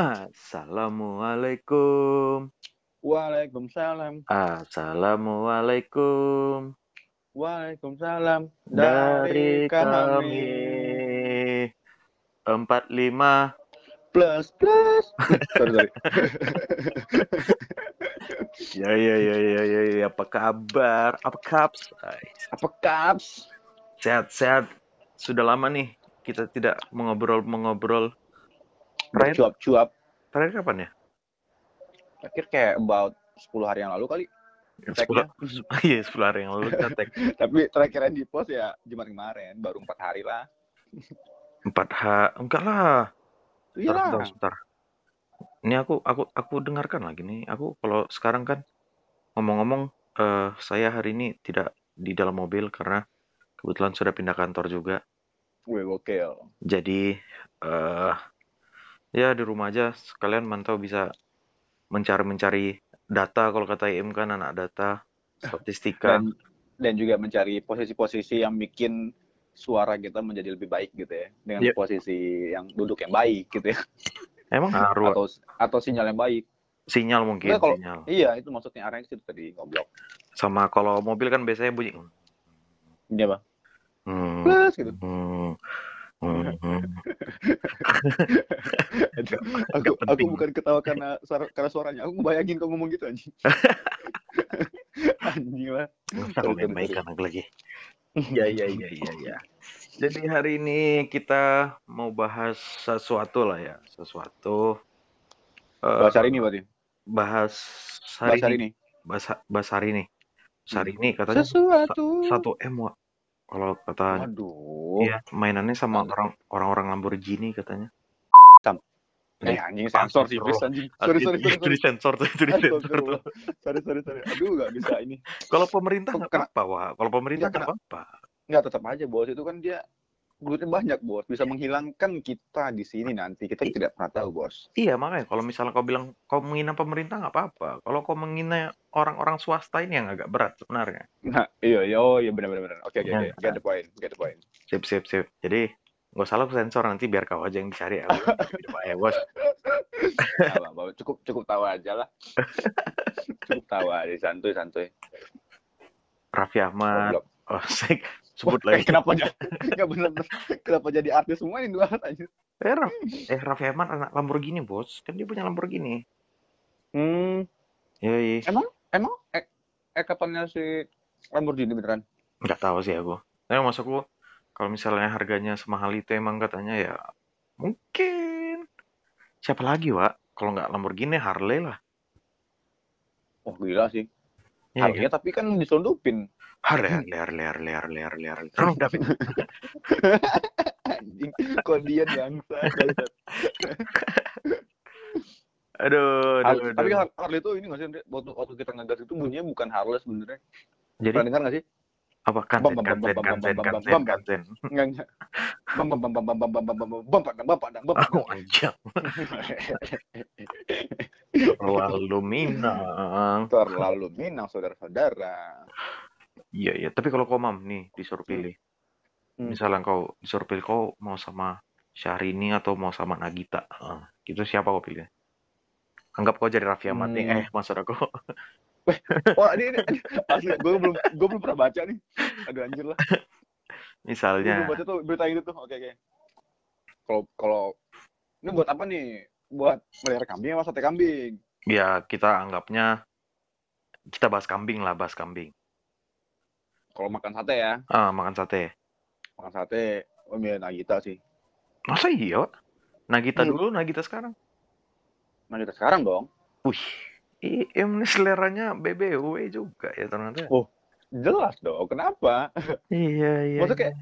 Assalamualaikum. Waalaikumsalam. Assalamualaikum. Waalaikumsalam. Dari kami empat lima plus plus. sorry sorry. ya ya ya ya ya ya apa kabar apa kaps Apa kaps? sehat sehat sudah lama nih kita tidak mengobrol mengobrol terakhir Cuap-cuap. terakhir kapan ya Akhir kayak about 10 hari yang lalu kali. sepuluh iya sepuluh hari yang lalu kita tag Tapi terakhir di post ya Jumat kemarin, baru empat hari lah. empat h enggak lah Iya Bentar, lah. bentar, bentar. Ini aku aku aku dengarkan lagi nih. Aku kalau sekarang kan ngomong-ngomong eh saya hari ini tidak di dalam mobil karena kebetulan sudah pindah kantor juga. Wih, gokil. Jadi eh ya di rumah aja sekalian mantau bisa mencari-mencari data kalau kata IM kan anak data, statistika. Dan dan juga mencari posisi-posisi yang bikin suara kita menjadi lebih baik gitu ya. Dengan Iya. posisi yang duduk yang baik gitu ya. Emang Atau atau sinyal yang baik. sinyal mungkin kalau- sinyal. Iya, itu maksudnya arahnya ke situ tadi ngoblok. Sama kalau mobil kan biasanya bunyi Iya, Bang. hmm, Plus gitu. hmm, hmm, aku aku bukan ketawa karena suara karena suaranya aku ngebayangin kau ngomong gitu anjing anjing lah sorry, baik anak lagi. Iya, iya, iya, iya, iya. Jadi hari ini kita mau bahas sesuatu lah ya, sesuatu. eh, bahasa hari ini berarti bahas hari bahasa hari ini, ini bahas, bahas hari ini. Bahas hari Hmm. ini katanya sesuatu satu M. Kalau kata waduh. iya mainannya sama Aduh. orang orang-orang Lamborghini katanya. eh anjing sensor sih bis anjing. Sorry sorry sorry Itu disensor tuh, itu disensor tuh. Sorry sorry sorry. Aduh nggak bisa ini. Kalau pemerintah nggak Kena- apa-apa, Wak. Kalau pemerintah Nggak nggak apa-apa. nggak tetap aja bos. Itu kan dia duitnya banyak bos. Bisa menghilangkan kita di sini nanti. Kita tidak pernah tahu bos. Iya makanya kalau misalnya kau bilang kau menghina pemerintah nggak apa-apa. Kalau kau menghina orang-orang swasta ini yang agak berat sebenarnya. nah iya iya. Oh iya benar benar benar. Oke oke Ya, oke. Get the point get the point. Sip sip sip. Jadi nggak salah aku sensor. Nanti biar kau aja yang dicari. Tidak ya bos. Cukup cukup tahu aja lah. Cukup tahu aja. Santuy santuy. Raffi Ahmad. Oh saya sebut lagi. eh, kenapa jadi nggak bener kenapa jadi artis semua ini dua aja Eh, Raff, eh Raffi Ahmad anak Lamborghini bos. Kan dia punya Lamborghini. hmm Yoi. emang emang eh, eh kapannya si Lamborghini beneran Nggak tahu sih aku. Tapi maksudku kalau misalnya harganya semahal itu emang katanya ya mungkin siapa lagi Wak? Kalau nggak Lamborghini Harley lah. oh gila sih Iya, kan? harganya tapi kan diselundupin Harley, Harley, Harley, Harley, Harley, Harley. Tolong David. anjing kok dia bangsa. Aduh, aduh, Har- aduh. tapi Har- Harley itu ini nggak sih waktu waktu kita ngegas itu bunyinya bukan Harley sebenarnya Jadi pernah dengar nggak sih apa bam, kanzen, bam, bam. kanzen. Enggak, enggak. Bam bam bam bam bam bam bam bam bam bam bam padang bam padang bam padang. Oh, anjing. Terlalu minang. Terlalu minang saudara-saudara. Iya, iya. Tapi kalau kau mam nih disuruh pilih. Hmm. Misalnya kau disuruh pilih kau mau sama Syahrini atau mau sama Nagita. Ah, itu siapa kau pilih? Anggap kau jadi Raffi Ahmad nih. Hmm. Eh, maksud aku. Wah ini, ini asli gue belum gue belum pernah baca nih. Aduh anjir lah. Gue Misalnya, baca tuh berita itu tuh. Oke oke. Kalau kalau ini buat apa nih? Buat melihara kambing apa sate kambing? ya kita anggapnya kita bahas kambing lah, bahas kambing. Kalau makan sate ya, Ah, makan sate. makan sate, oh milih Nagita sih. Masa iya? Nagita Hmm. dulu, Nagita sekarang. Nagita sekarang dong. Wih, Ini seleranya BBW juga ya ternyata. Jelas dong. Kenapa? Iya, iya. Maksudnya iya. kayak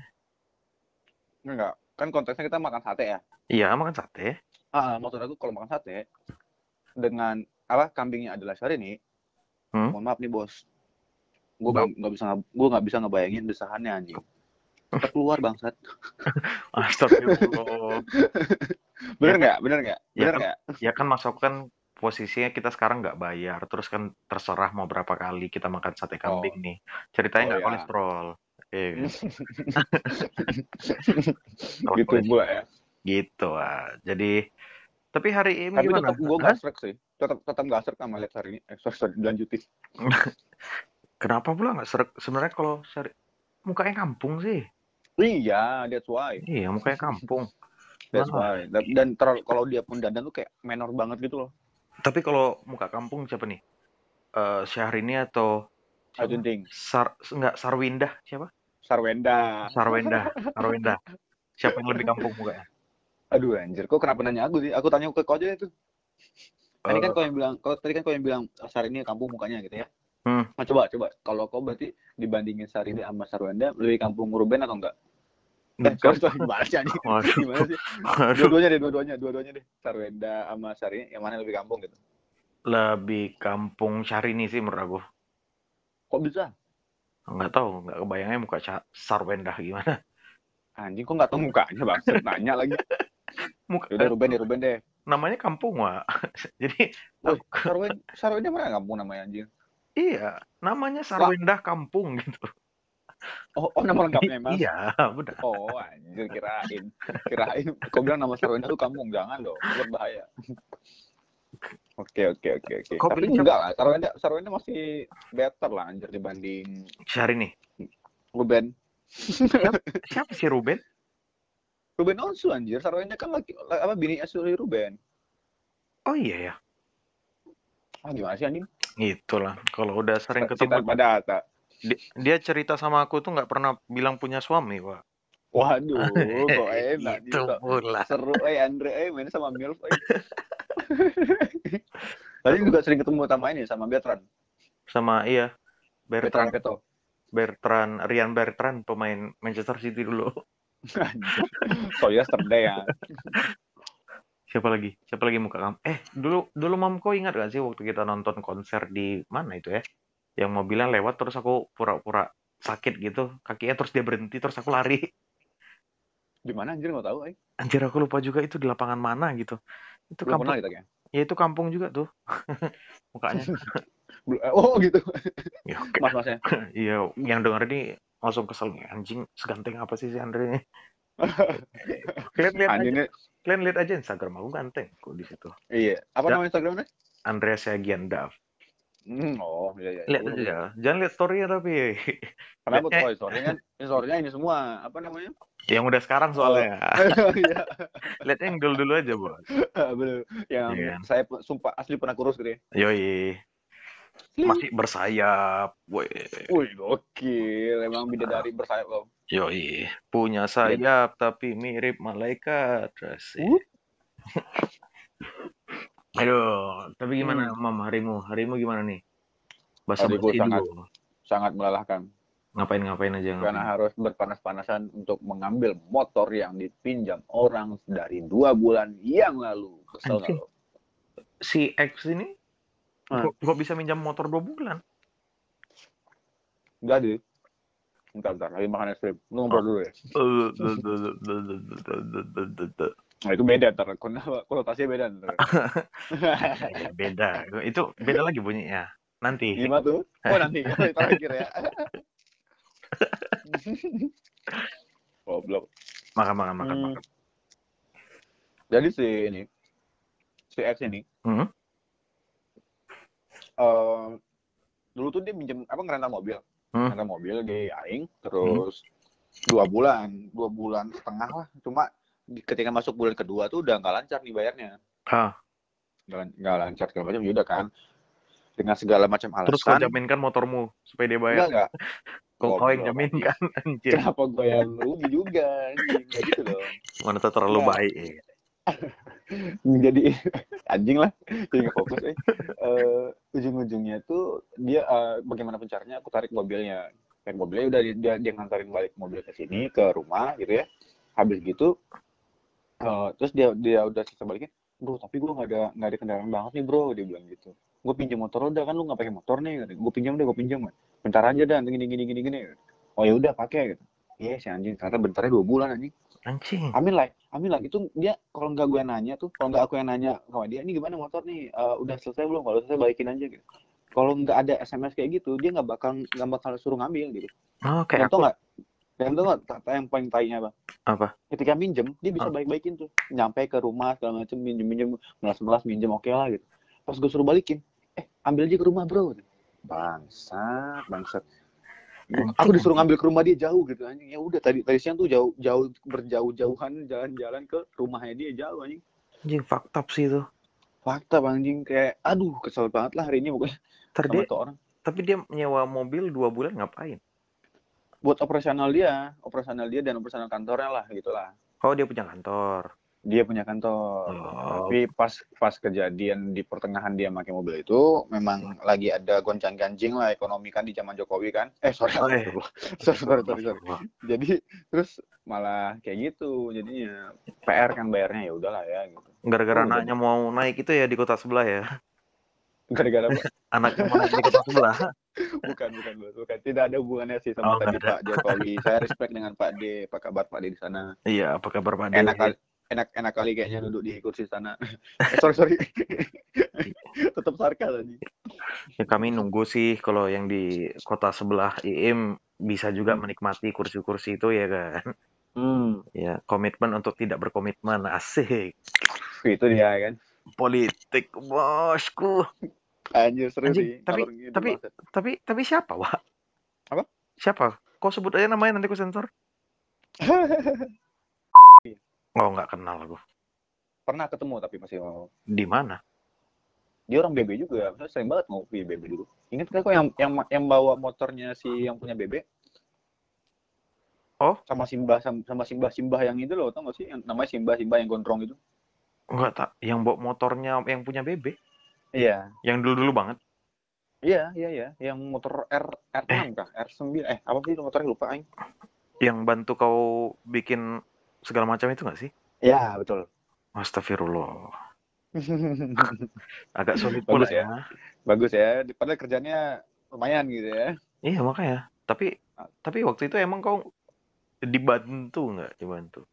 enggak kan konteksnya kita makan sate ya. Iya, makan sate. Ah, maksud aku kalau makan sate dengan apa kambingnya adalah Syahrini, Hmm? mohon maaf nih bos, gue nggak bisa gue nggak bisa ngebayangin desahannya anjing. Cepat keluar bangsat. Astagfirullah. Bener Ya. nggak? Bener nggak? Ya Bener kan- nggak? ya kan masuk kan posisinya kita sekarang nggak bayar, terus kan terserah mau berapa kali kita makan sate kambing nih. Ceritanya Oh, nggak ya. kolesterol. Kalau gitu pula ya. gitu ah. Jadi Tapi hari ini Tapi gimana? tetap gue Hah? gak srek sih. Tetap tetap gak srek sama lihat hari ini. Eh, sorry, sorry, dilanjutin. Kenapa pula nggak serak? Sebenarnya kalau cari mukanya kampung sih. Iya, that's why. Iya, mukanya kampung. That's why. Dan, dan terlalu- kalau dia pun dandan tuh kayak menor banget gitu loh. Tapi kalau muka kampung siapa nih? Eh Syahrini atau siapa? Ajun Ting. Sar enggak Sarwindah siapa? Sarwenda. Sarwenda, Sarwenda. Siapa yang lebih kampung mukanya? Aduh anjir, kok kenapa nanya aku sih? Aku tanya ke kau aja itu. Tadi kan Eh, kau yang bilang, kau tadi kan kau yang bilang Sarini kampung mukanya gitu ya. Hmm. Nah, coba coba kalau kau berarti dibandingin Sarini sama Sarwenda lebih kampung Ruben atau enggak? Eh, sorry, sorry, gimana sih anjing? Gimana sih? Dua-duanya deh, dua-duanya, dua-duanya deh. Sarwenda sama Sarini yang mana lebih kampung gitu? Lebih kampung Syahrini sih menurut aku. Kok bisa? Nggak tahu, nggak kebayangnya muka Sarwendah gimana. Anjing kok nggak tahu mukanya bang? Nanya lagi. Muka Yaudah Ruben deh, Ruben deh. namanya kampung, Wak. Jadi Woi, Sarwenda, Sarwenda mana kampung namanya anjing? iya, namanya Sarwendah kampung gitu. Oh, oh nama lengkapnya emang? Iya, benar. Oh, anjir kirain. Kirain kau bilang nama Sarwenda tuh kampung, jangan dong, berbahaya. Oke, oke, oke, oke. Tapi siapa? enggak lah, Sarwenda, Sarwenda masih better lah anjir dibanding Syahrini. Ruben. Siapa sih Ruben? Ruben Onsu anjir, Sarwenda kan lagi apa bini asli Ruben. Oh iya ya. Ah, gimana sih anjing? Itulah. Kalau udah sering ketemu pada data. Di- dia cerita sama aku tuh nggak pernah bilang punya suami, Pak. Waduh, kok enak Itu gitu. pula. Seru eh Andre eh main sama Milf eh. Tadi juga sering ketemu sama ini sama Bertrand. Sama iya, Bertrand Bertrand, Peto. Bertrand, Rian Bertrand pemain Manchester City dulu. Anjir. So yesterday ya. Siapa lagi? Siapa lagi muka kamu? Eh, dulu dulu mamko ingat gak sih waktu kita nonton konser di mana itu ya? Yang mobilnya lewat terus aku pura-pura sakit gitu, kakinya terus dia berhenti terus aku lari. Di mana anjir nggak tahu eh. Anjir aku lupa juga itu di lapangan mana gitu. Itu Belum kampung, kita kayaknya. ya itu kampung juga tuh. Mukanya. Eh, Oh gitu. Ya, oke. Mas-masnya. Iya, yang denger ini langsung kesel nih anjing seganteng apa sih si Andre ini? Kalian lihat aja, Anjingnya kalian lihat aja Instagram aku ganteng kok di situ. iya. Apa Ya. nama Instagramnya? Andreas Yagian Dav. Hmm, oh iya iya. Lihat Oh, aja, jangan lihat story-nya tapi Kenapa Eh. tuh story-nya? Story-nya ini semua apa namanya? yang udah sekarang soalnya. Iya. Lihat yang dulu-dulu aja, Bos. Bener. Yang Iya. saya sumpah asli pernah kurus gitu ya. Yoi. Masih bersayap. Woi. Wih, gokil. Emang bidadari bersayap loh. Yoi. Punya sayap tapi mirip malaikat. Uh. Aduh, tapi gimana Mam harimu? Harimu gimana nih? Bahasa Hariku sangat- dulu. Sangat melelahkan. Ngapain-ngapain aja Karena ngapain. harus berpanas-panasan untuk mengambil motor yang dipinjam orang dari dua bulan yang lalu. Kesel Anjing. Si X ini Hah? kok, kok bisa minjam motor dua bulan? Enggak deh. Bentar, bentar. Lagi makan es krim. Lu ngobrol dulu ya. Nah, itu beda ntar. Kon- Konotasinya beda ntar. Ya, beda. Itu beda lagi bunyinya. Nanti. Gimana tuh? Oh nanti. Terakhir ya. Goblok. Makan, makan, makan, Hmm. makan. Jadi si ini, si X ini, Hmm? eh, dulu tuh dia minjem apa ngerental mobil, Hmm. mobil di Aing, terus dua bulan, dua bulan setengah lah. Cuma ketika masuk bulan kedua tuh udah nggak lancar nih bayarnya, Ah, nggak lan- nggak lancar segala macam. Yaudah kan, dengan segala macam terus kau alasan. jaminkan motormu supaya dia Enggak bayar. enggak. Kau kau yang jaminkan, anjir. Kenapa gue yang rugi juga? anjing? Gitu dong. Mana tuh terlalu Enggak. baik. jadi anjing lah jadi nggak fokus eh. Eh, ujung-ujungnya tuh dia eh, bagaimana caranya aku tarik mobilnya tarik mobilnya udah dia, dia, dia ngantarin balik mobil ke sini ke rumah gitu ya habis gitu eh, terus dia dia udah selesai balikin bro tapi gue nggak ada nggak ada kendaraan banget nih bro dia bilang gitu gue pinjam motor udah kan lu nggak pakai motor nih gue pinjam deh gue pinjam bentar aja dan gini gini gini gini oh ya udah pakai gitu Iya si anjing ternyata bentarnya dua bulan anjing Anjing. Amin lah, amin lah. Itu dia kalau nggak gue nanya tuh, kalau nggak aku yang nanya sama dia, ini gimana motor nih? Eh, udah selesai belum? Kalau selesai balikin aja gitu. Kalau nggak ada SMS kayak gitu, dia nggak bakal nggak bakal suruh ngambil gitu. Oh, kayak Contoh aku. nggak? Dan nggak tak- yang paling tainya apa? Apa? Ketika minjem, dia bisa Ah. baik-baikin tuh. Nyampe ke rumah segala macem minjem-minjem, melas-melas minjem oke lah gitu. Pas gue suruh balikin, eh ambil aja ke rumah bro. Bangsat, bangsat. Aku disuruh ngambil ke rumah dia jauh gitu anjing. Ya udah tadi tadi siang tuh jauh jauh berjauh-jauhan jalan-jalan ke rumahnya dia jauh anjing. Anjing up sih itu. Fakta anjing kayak aduh kesel banget lah hari ini pokoknya tuh orang. tapi dia nyewa mobil dua bulan ngapain? Buat operasional dia, operasional dia dan operasional kantornya lah gitulah. Oh dia punya kantor. Dia punya kantor. Oh. Tapi pas pas kejadian di pertengahan dia pakai mobil itu memang lagi ada goncang-ganjing lah ekonomi kan di zaman Jokowi kan. Eh sorry, Oh, eh. sorry, sorry, sorry, sorry. Jadi terus malah kayak gitu jadinya PR kan bayarnya ya udahlah ya gitu. Gara-gara Oh, anaknya mau naik itu ya di kota sebelah ya. Gara-gara apa? Anaknya naik di kota sebelah. bukan bukan bukan tidak ada hubungannya sih sama Oh, tadi Pak Jokowi. Saya respect dengan Pak D, apa kabar Pak D di sana? Iya, apa kabar Pak Enak Dede? kali enak enak kali kayaknya duduk di kursi sana. eh, sorry sorry. Tetap sarkas tadi. Ya, kami nunggu sih kalau yang di kota sebelah IIM bisa juga Hmm. menikmati kursi-kursi itu ya kan. Hmm. Ya, komitmen untuk tidak berkomitmen asik. Itu dia kan. Politik bosku. Anjir seru Anjing, sih. tapi- ngidul tapi- banget. Tapi tapi siapa, Wak? Apa? Siapa? Kau sebut aja namanya nanti ku sensor. Oh, nggak kenal aku. pernah ketemu tapi masih mau. Di mana? Dia orang BB juga. Saya sering banget ngopi BB dulu. Ingat kan kok yang yang yang bawa motornya si yang punya BB? Oh. Sama Simbah sama, sama Simbah Simbah yang itu loh, tau gak sih? Yang namanya Simbah Simbah yang gondrong itu. Enggak tak. Yang bawa motornya yang punya BB. Iya. Yang dulu-dulu banget. Iya, iya, iya. Yang motor R R6 kah? R9 eh apa sih motornya lupa aing. Yang bantu kau bikin segala macam itu nggak sih? Iya, betul. Astagfirullah. Agak sulit Bagus pula ya. ya. Bagus ya. Padahal kerjanya lumayan gitu ya. Iya makanya. Tapi tapi waktu itu emang kau dibantu nggak? Dibantu.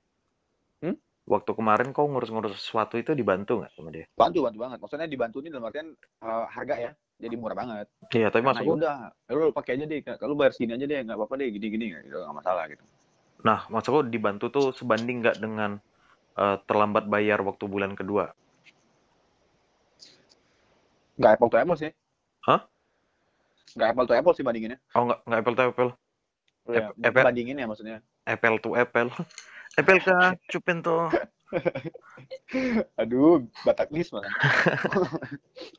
Waktu kemarin kau ngurus-ngurus sesuatu itu dibantu nggak sama dia? Bantu, bantu banget. Maksudnya dibantu ini dalam artian eh, harga ya. Jadi murah banget. Iya, tapi Karena maksud ya udah, lu pakai aja deh. Kalau bayar segini aja deh, nggak apa-apa deh, gini-gini gitu, nggak masalah gitu. nah maksudku dibantu tuh sebanding nggak dengan eh, terlambat bayar waktu bulan kedua? Nggak apple to apple sih. Hah? Nggak apple to apple sih bandinginnya. Oh nggak nggak apple to apple, Ya, Ap- apple? bandingin ya maksudnya. apple to apple, apple kah cupin tuh. Aduh, bataknis malah.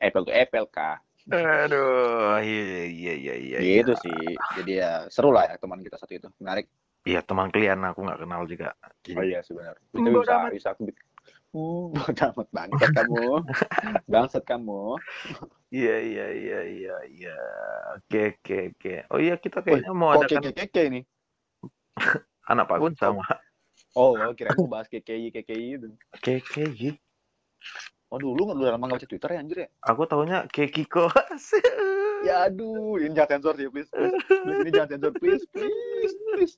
to apple kah? Aduh, iya iya iya iya. iya. gitu sih. Jadi ya seru lah ya teman kita satu itu. Menarik. Iya teman klien aku nggak kenal juga. Oh iya sih benar. Itu bisa amat. bisa aku. Uh, amat bangsat kamu. bangsat kamu. Iya iya iya iya iya. Oke oke oke. Oh iya kita kayaknya mau Kok adakan keke-keke ini? anak Pak Gun sama Oh, kira mau bahas KKI KKI itu. KKI. Oh dulu lu udah lama nggak baca Twitter ya anjir ya? Aku taunya Kekiko. Ya aduh, ini jangan sensor sih please. Please, please ini jangan sensor please, please, please.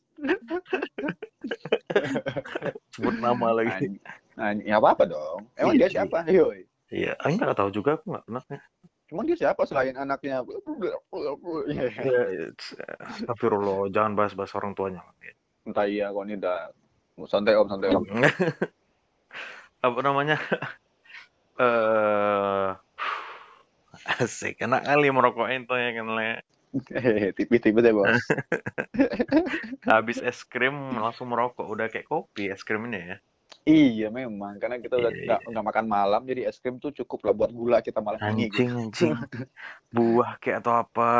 Sebut nama lagi. Nah, ya apa apa dong. Emang Iya dia siapa? Yoi. Iya, aku nggak tahu juga aku nggak kenal. Cuman dia siapa selain anaknya? Iya. Ya, it's- Astagfirullah, jangan bahas-bahas orang tuanya. Entah iya kok ini udah santai om santai om. Apa namanya? Eh asik, enak kali merokok itu ya kan Le. Tipis-tipis ya bos. Habis es krim langsung merokok, udah kayak kopi es krim ini ya. Iya memang karena kita udah Iya, nggak nggak makan malam jadi es krim tuh cukup lah buat gula kita malam ini. Gitu. Anjing anjing. Buah kayak atau apa?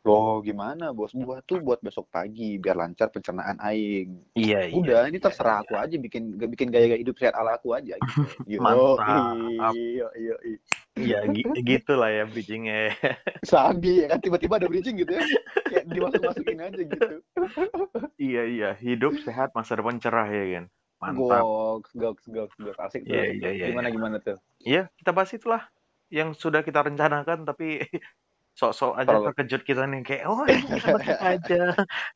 Loh gimana bos? Buah tuh buat besok pagi biar lancar pencernaan aing. Iya iya. Udah ini terserah aku aja bikin bikin gaya-gaya hidup sehat ala aku aja gitu. Yo, Mantap. Iya iya iya. Iya gi- gitu lah ya bridgingnya. Sabi ya kan tiba-tiba ada bridging gitu ya. Kayak dimasuk-masukin aja gitu. Iya iya, hidup sehat masa depan cerah ya kan. Mantap. Goks, goks, goks, goks. Asik tuh. Iya, iya, iya, gimana gimana tuh? Iya, kita bahas itulah yang sudah kita rencanakan tapi sok-sok aja Terlalu- terkejut kita nih kayak oh ini kita aja.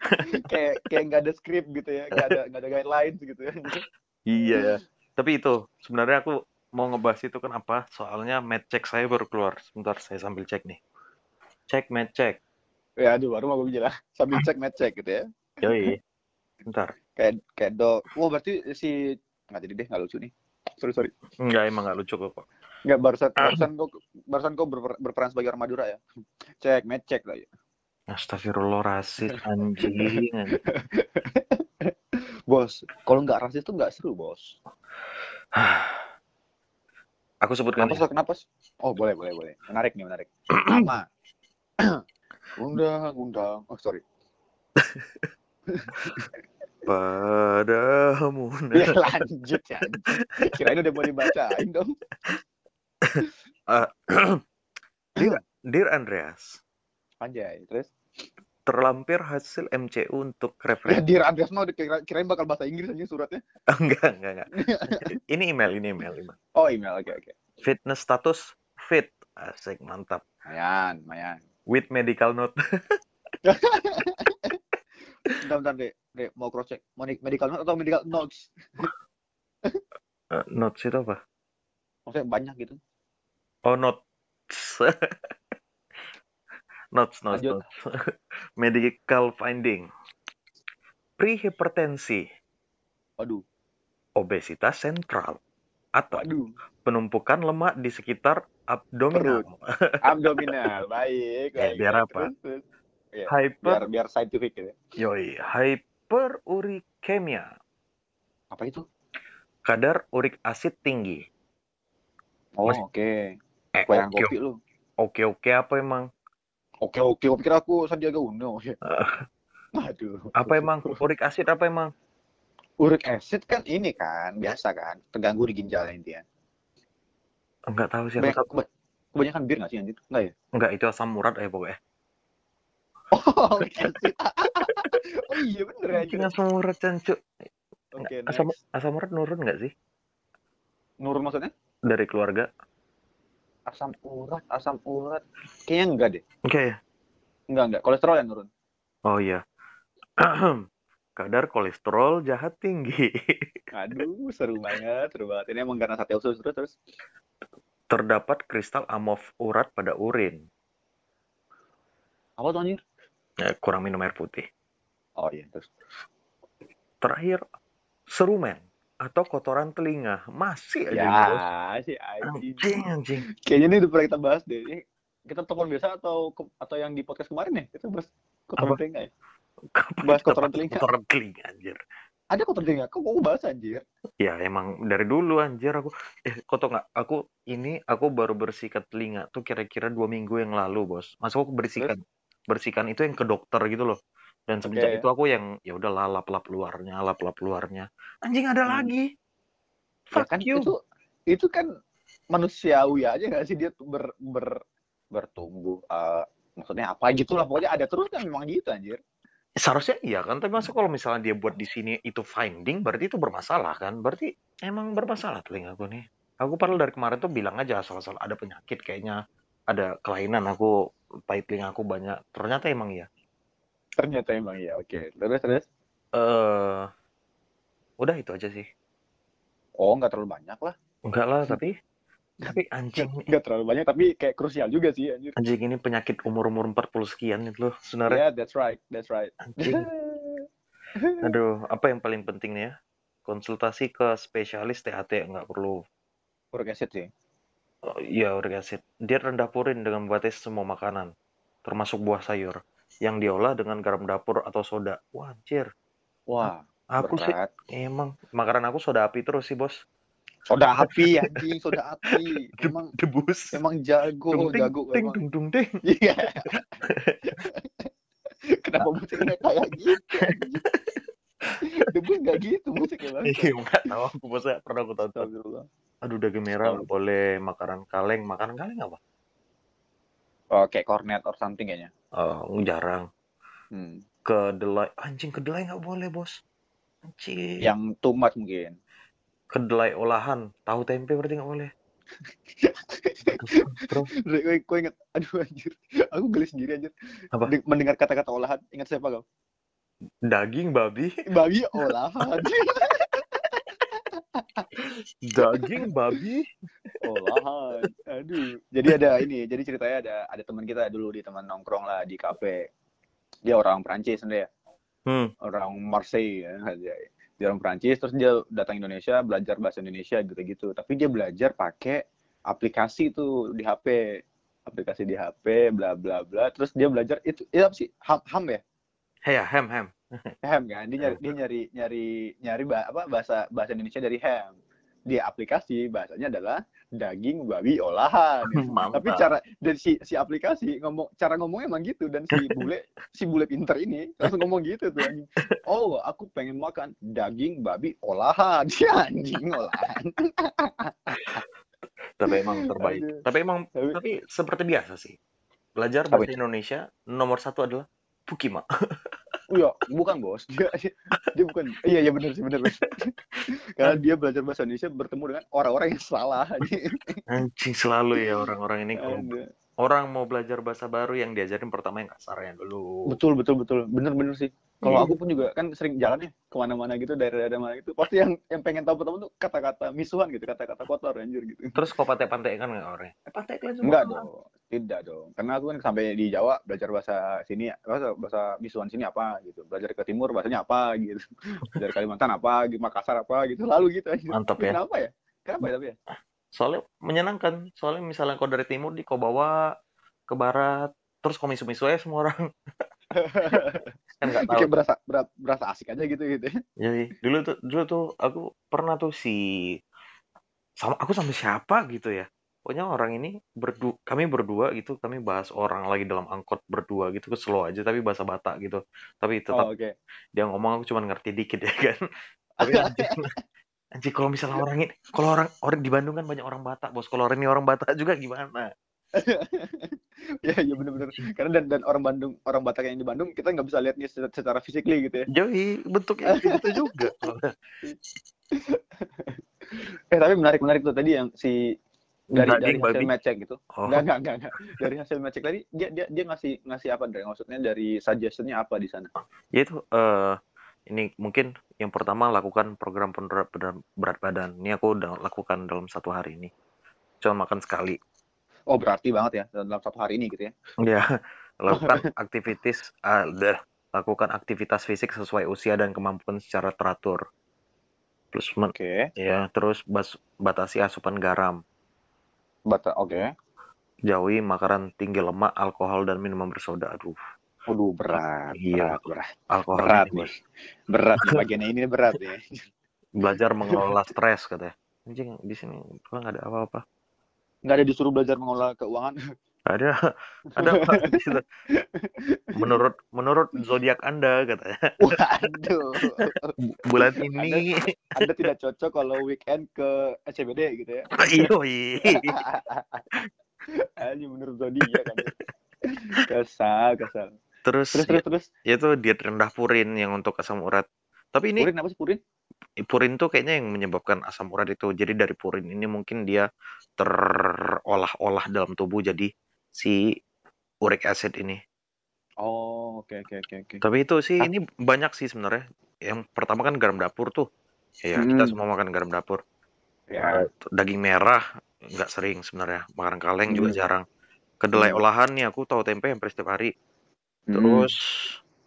kayak kayak nggak ada script gitu ya, nggak ada nggak ada guidelines gitu ya. Iya ya. Tapi itu sebenarnya aku mau ngebahas itu kenapa? Soalnya match check saya baru keluar. Sebentar saya sambil cek nih. Cek match check. Ya aduh baru mau gue bilang sambil cek match check gitu ya. Yoi. Bentar. kayak kayak dog wah berarti si nggak jadi deh nggak lucu nih sorry sorry Enggak, emang nggak lucu kok. Nggak barusan barusan kau barusan kau berper- berperan sebagai orang Madura ya. Cek met cek lah ya. Astagfirullah rasis anjing. bos kalau nggak rasis tuh nggak seru bos. Aku sebutkan kenapa ya. kenapa oh boleh boleh boleh. Menarik nih menarik. Nama undang undang oh sorry. Padamu. ya lanjut ya kirain udah mau dibacain dong Dear, Dear Andreas, anjay terus terlampir hasil MCU untuk ya referensi. dir Andreas mah udah kira, kirain bakal bahasa Inggris aja suratnya enggak, enggak, enggak. Ini email, ini email, email. oh email oke oke Fitness status fit. Asik, mantap. Mayan, mayan. With medical note. Bentar, bentar, deh. Dek, mau cross check. Mau medical note atau medical notes? Eh, notes itu apa? Maksudnya banyak gitu. Oh, notes. notes, notes, Lanjut. notes. medical finding. Prehipertensi, Waduh, obesitas sentral, atau waduh. penumpukan lemak di sekitar abdominal. Abdominal, baik. Ya, baik. biar apa? Terus, terus. Iya, Hyper, Biar, biar scientific ya. yoi, hyperurikemia, Apa itu? kadar urik asid tinggi. Oh, oke. Eh, Goyang oke, kopi lu. oke, oke, apa emang? Oke, oke. Gua pikir aku Sandiaga Uno. ya. Aduh. Apa emang? Urik asid apa emang? Uric acid kan ini kan, biasa kan. Terganggu di ginjal intinya. Enggak tahu sih. aku Banyak, keba- kebanyakan bir nggak sih anjir? Enggak ya? Enggak, itu asam urat ya pokoknya. Oh, uric oh iya bener aja. asam urat, Cancuk. Oke, Asam, asam urat nurun nggak sih? Nurun maksudnya? Dari keluarga? Asam urat asam urat kayaknya enggak deh Enggak ya? enggak enggak kolesterol yang turun Oh iya. Kadar kolesterol jahat tinggi. aduh seru banget seru banget ini emang karena sate usus terus terus Terdapat kristal amov urat pada urin. apa tuh anjir Ya, kurang minum air putih. oh iya terus Terakhir, serumen atau kotoran telinga. Masih aja. ya si anjing Anjing, anjing. kayaknya ini udah pernah kita bahas deh Ini kita telepon biasa atau atau yang di podcast kemarin ya kita bahas kotoran Apa? telinga ya Kapan Bahas kotoran telinga. Kotoran telinga, anjir. ada kotoran telinga kok kok bahas anjir Ya emang dari dulu anjir aku eh kok tau nggak aku ini aku baru bersikat telinga tuh kira-kira dua minggu yang lalu bos masa aku bersihkan bersihkan itu yang ke dokter gitu loh dan semenjak Oke. itu aku yang ya udah lap lap luarnya lap lap luarnya. Anjing ada Hmm. lagi. Ya fuck kan you. itu itu kan manusiawi aja nggak sih dia tuh ber, ber bertumbuh eh, maksudnya apa gitu lah pokoknya ada terus kan memang gitu anjir. Seharusnya iya kan tapi masa kalau misalnya dia buat di sini itu finding berarti itu bermasalah kan? Berarti emang bermasalah telinga aku nih. Aku padahal dari kemarin tuh bilang aja asal-asal ada penyakit kayaknya ada kelainan aku pahit telinga aku banyak. Ternyata emang iya ternyata emang ya oke. Terus terus? Eh udah itu aja sih. Oh nggak terlalu banyak lah. Enggak lah tapi tapi anjing nggak terlalu banyak tapi kayak krusial juga sih anjir. Anjing ini penyakit umur umur 40 sekian itu loh sebenarnya. Yeah that's right that's right. Anjing. Aduh apa yang paling penting nih ya? Konsultasi ke spesialis THT nggak perlu. Uric acid sih. Oh, iya uric acid. Dia rendah purin dengan membatasi semua makanan termasuk buah sayur yang diolah dengan garam dapur atau soda. Wah anjir. Wah aku sih berat. emang makanan aku soda api terus sih bos. Soda api anjing soda api. Emang debus. emang jago dung ting jago ting emang. dung dung ting. Iya. Kenapa musiknya kayak gitu debus nggak gitu musiknya bang? Iya, nggak tahu aku bosnya pernah aku tonton. Aduh daging merah boleh, makanan kaleng, makanan kaleng apa? Oh kayak cornet or something kayaknya Oh, jarang. hmm. Kedelai, anjing kedelai nggak boleh bos. Anjing. yang much mungkin Kedelai olahan, tahu tempe berarti nggak boleh. Bro, Gue, gue inget, aduh anjir, aku geli sendiri anjir. Apa? Deng- Mendengar kata-kata olahan, ingat siapa kau? daging babi, Babi olahan, daging babi. olahan. Aduh. Jadi ada ini, jadi ceritanya ada ada teman kita dulu di teman nongkrong lah di kafe. Dia orang Perancis sebenarnya. Hmm. orang Marseille ya dia, dia orang Prancis terus dia datang Indonesia belajar bahasa Indonesia gitu-gitu tapi dia belajar pakai aplikasi tuh di HP aplikasi di HP bla bla bla terus dia belajar itu itu apa sih ham, ham ya Hey, ya, ham ham. Ham kan dia nyari dia nyari nyari nyari apa bahasa bahasa Indonesia dari ham di aplikasi bahasanya adalah daging babi olahan Mantap. tapi cara dan si si aplikasi ngomong cara ngomongnya emang gitu dan si bule si bule pinter ini langsung ngomong gitu tuh anjing. oh aku pengen makan daging babi olahan si anjing olahan Tapi emang terbaik. Aduh. Tapi emang Tapi- tapi seperti biasa sih. Belajar bahasa Indonesia nomor satu adalah Pukima. Iya, bukan bos. Dia, dia bukan. Iya, iya benar sih, benar. Karena dia belajar bahasa Indonesia bertemu dengan orang-orang yang salah. Anjing selalu ya orang-orang ini kalau Ada. Orang mau belajar bahasa baru yang diajarin pertama yang kasarnya dulu. Betul, betul, betul. Bener-bener sih. Kalau Iya. aku pun juga kan sering jalan ya ke mana-mana gitu, daerah-daerah mana gitu. Pasti yang yang pengen tahu pertama tuh kata-kata misuhan gitu, kata-kata kotor anjir gitu. Terus kok pantai-pantai kan nggak orangnya? Eh, pantai kalian semua. Enggak dong, tidak dong. Karena aku kan sampai di Jawa belajar bahasa sini, bahasa, bahasa misuhan sini apa gitu. Belajar ke timur bahasanya apa gitu. Belajar Kalimantan apa, gitu. Makassar apa gitu. Lalu gitu. Mantap ya. Kenapa ya? Kenapa ya tapi ya? Soalnya menyenangkan. Soalnya misalnya kau dari timur di kau bawa ke barat, terus kau misu-misu aja semua orang. kan nggak tahu. Kayak berasa, berasa berasa asik aja gitu gitu. Jadi dulu tuh dulu tuh aku pernah tuh si sama aku sama siapa gitu ya. Pokoknya orang ini berdua kami berdua gitu, kami bahas orang lagi dalam angkot berdua gitu ke slow aja tapi bahasa Batak gitu. Tapi tetap Oh, oke. dia ngomong aku cuma ngerti dikit ya kan. Tapi anjing, anjing kalau misalnya orang ini kalau orang orang di Bandung kan banyak orang Batak, Bos. Kalau orang ini orang Batak juga gimana? ya ya benar-benar karena dan dan orang Bandung orang Batak yang di Bandung kita nggak bisa lihatnya secara, secara fisikly gitu ya Joy, bentuknya gitu juga. eh tapi menarik menarik tuh tadi yang si dari dari hasil match check gitu Oh, nggak nggak nggak nggak. dari hasil match check tadi dia dia dia ngasih ngasih apa dari maksudnya dari suggestionnya apa di sana ya itu eh ini mungkin yang pertama lakukan program penurunan berat, berat badan. Ini aku udah lakukan dalam satu hari ini. Cuma makan sekali. oh berarti banget ya dalam satu hari ini gitu ya Ya, lakukan aktivitas ah, dah. lakukan aktivitas fisik sesuai usia dan kemampuan secara teratur. Terus men- oke ya, terus bas- batasi asupan garam. bata oke Jauhi makanan tinggi lemak, alkohol dan minuman bersoda. Aduh, Waduh berat Iya. berat berat alkohol berat ini nih berat nih bagiannya ini berat ya belajar mengelola stres katanya. Anjing di sini gua nggak ada apa-apa. nggak ada disuruh belajar mengelola keuangan Ada ada apa di situ? Menurut menurut zodiak Anda katanya waduh bulan ini anda tidak cocok kalau weekend ke SCBD gitu ya iyo Aja menurut zodiak kan. Kesal, kesal. Terus Terus terus terus. ya, itu diet rendah purin yang untuk asam urat. Tapi ini Purin apa sih purin? purin tuh kayaknya yang menyebabkan asam urat itu. Jadi dari purin ini mungkin dia terolah-olah dalam tubuh jadi si uric acid ini. Oh, oke oke oke oke. Tapi itu sih Ah. ini banyak sih sebenarnya. Yang pertama kan garam dapur tuh. Ya, kita Hmm. semua makan garam dapur. Ya. Daging merah nggak sering sebenarnya. Makan kaleng juga Hmm. jarang. Kedelai Hmm. olahan nih aku tahu tempe hampir setiap hari. Hmm. Terus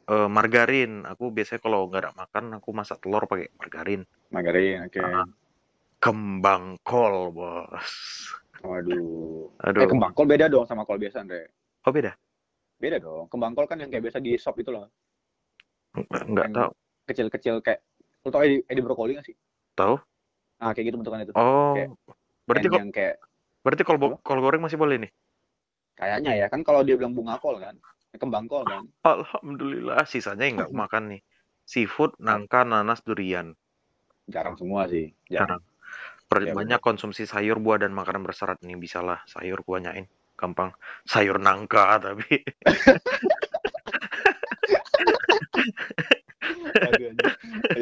eh, margarin. Aku biasanya kalau nggak ada makan aku masak telur pakai margarin. margarin, oke. Ah. Kembang kol, bos. Waduh. Aduh. Eh kembang kol beda dong sama kol biasa, Andre. Oh beda? Beda dong. Kembang kol kan yang kayak biasa di shop itu loh. Nggak, nggak Yang tahu. Kecil-kecil kayak lu tau edi, edi brokoli gak sih? Tahu? Ah, kayak gitu bentukannya itu. Oh. Kayak- Berarti kok yang kayak berarti kol kol goreng masih boleh nih? kayaknya ya kan kalau dia bilang bunga kol kan. Kembang kol kan. Alhamdulillah, sisanya yang nggak makan nih. Seafood, nangka, nanas, durian. Jarang semua sih. Jarang. Per- Ya, banyak konsumsi sayur, buah, dan makanan berserat nih. Bisa lah, sayur gua banyain. Gampang. Sayur nangka, tapi. Aduh.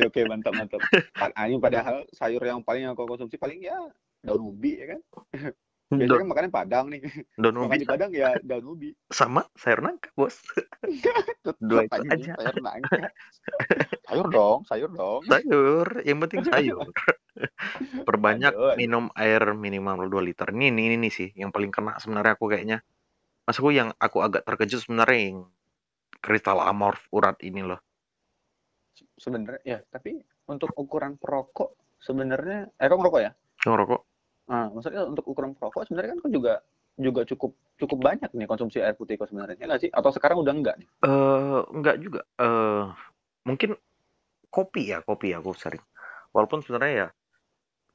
Oke, mantap, mantap. Ini padahal sayur yang paling aku konsumsi paling ya daun ubi ya kan. Biasanya kan makannya padang nih. daun Makan ubi di padang ya daun ubi. sama sayur nangka, bos. Dua itu aja. Sayur nangka. Sayur dong, sayur dong. Sayur, yang penting sayur. Perbanyak Aduh. minum air minimal 2 liter. Ini, ini, ini, nih sih, yang paling kena sebenarnya aku kayaknya. Maksudku yang aku agak terkejut sebenarnya yang kristal amorf urat ini loh. sebenarnya ya tapi untuk ukuran perokok sebenarnya eh kok ngerokok ya Ngerokok. Nah maksudnya untuk ukuran perokok sebenarnya kan kok juga juga cukup cukup banyak nih konsumsi air putih kok sebenarnya ya nggak sih atau sekarang udah enggak nih Eh, enggak juga. Eh, mungkin kopi ya, kopi aku sering. Walaupun sebenarnya ya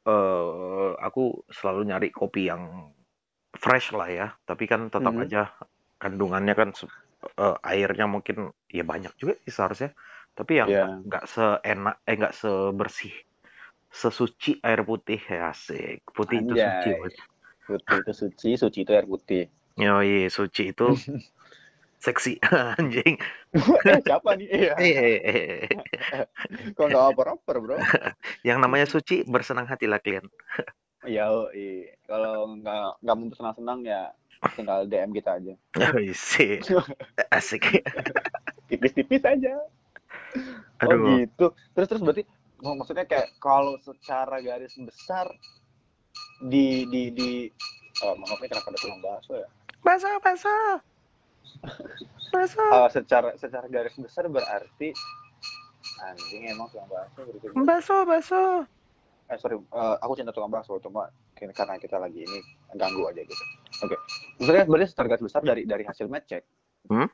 eh aku selalu nyari kopi yang fresh lah ya, tapi kan tetap Mhm. aja kandungannya kan se- eh, airnya mungkin ya banyak juga sih seharusnya. Tapi yang Iya. nggak seenak eh nggak sebersih sesuci air putih ya asik. Putih itu suci, Anjay. Putih itu suci suci itu air putih Yoi, suci itu seksi anjing. eh siapa nih iya Eh, eh, eh, kok nggak oper-oper bro Yang namanya suci bersenang hatilah kalian. ya iya kalau nggak nggak mau senang-senang ya tinggal DM kita aja sih. Asik. tipis-tipis aja oh Aduh. gitu terus terus berarti maksudnya kayak kalau secara garis besar di di di oh, maaf nih kenapa ada tulang bakso ya Bakso, bakso. Bakso. Ah, secara secara garis besar berarti anjing emang tulang bakso berarti Bakso, bakso. eh sorry eh, aku cinta tukang bakso cuma karena kita lagi ini ganggu aja gitu oke maksudnya berarti secara garis besar dari dari hasil match check Hmm?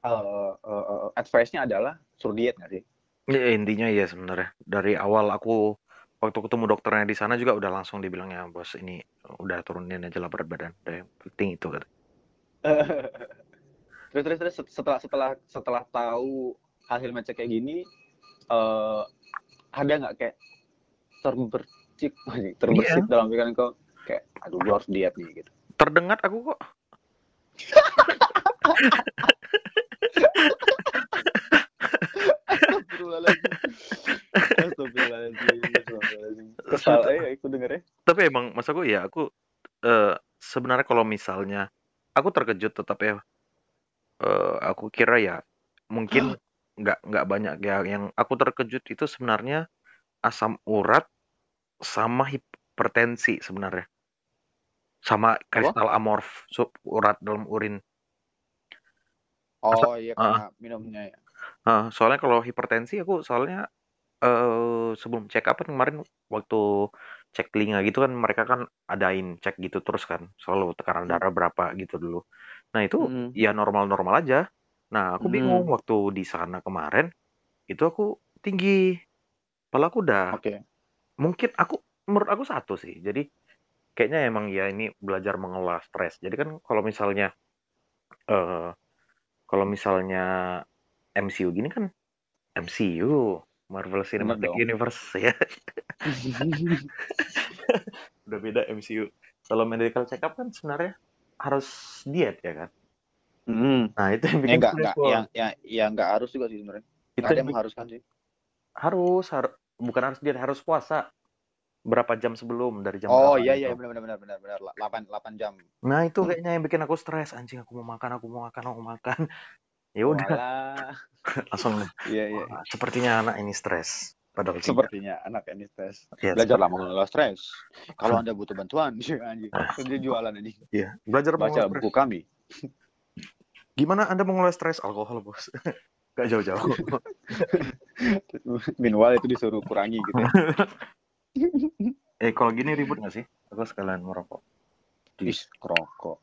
eh, eh, eh, advice-nya adalah suruh diet nggak sih Ya, intinya iya sebenarnya. Dari awal aku waktu ketemu dokternya di sana juga udah langsung dibilangnya, bos ini udah turunin aja lah berat badan. Udah yang penting itu kata. terus terus terus setelah setelah setelah tahu hasil check kayak gini eh ada nggak kayak terbercik terbersit dalam pikiran kau kayak aduh gua harus diet nih gitu Terdengar aku kok. Astagfirullahaladzim. Astagfirullahaladzim. Astagfirullahaladzim. Kesal aja aku denger ya. Tapi emang mas aku ya aku eh, sebenarnya kalau misalnya aku terkejut tetap ya. Eh, aku kira ya mungkin nggak nggak banyak ya yang aku terkejut itu sebenarnya asam urat sama hipertensi sebenarnya sama kristal amorf sup urat dalam urin Oh iya karena minumnya ya. Ah, soalnya kalau hipertensi aku soalnya eh sebelum check up kan kemarin waktu cek telinga gitu kan mereka kan adain cek gitu terus kan selalu tekanan Hmm. darah berapa gitu dulu. Nah itu Mm. ya normal-normal aja. Nah aku Hmm. bingung waktu di sana kemarin itu aku tinggi. Padahal aku udah Oke. mungkin aku menurut aku satu sih. Jadi kayaknya emang ya ini belajar mengelola stres. Jadi kan kalau misalnya eh kalau misalnya MCU gini kan MCU Marvel Cinematic. Universe ya udah beda MCU. Kalau medical check up kan sebenarnya harus diet ya kan. Hmm. Nah itu yang Ya bikin enggak enggak yang ya ya enggak harus juga sih sebenarnya. itu ada yang mengharuskan sih. harus harus bukan harus diet harus puasa berapa jam sebelum dari jam Oh iya iya benar benar benar benar benar 8 8 jam. Nah itu kayaknya yang bikin aku stres anjing aku mau makan aku mau makan aku mau makan ya udah langsung Iya iya. "Wah, sepertinya anak ini stres padahal tidak. Sepertinya anak ini stres. Ya, Belajarlah mengelola stres. Kalau Anda butuh bantuan, anjing. Dia jualan anjing. Iya, belajar Baca buku kami. Gimana Anda mengelola stres alkohol, Bos? Gak jauh-jauh. Minimal itu disuruh kurangi gitu ya. eh, kalau gini ribut gak sih? Aku sekalian merokok. Di, Ih, kerokok.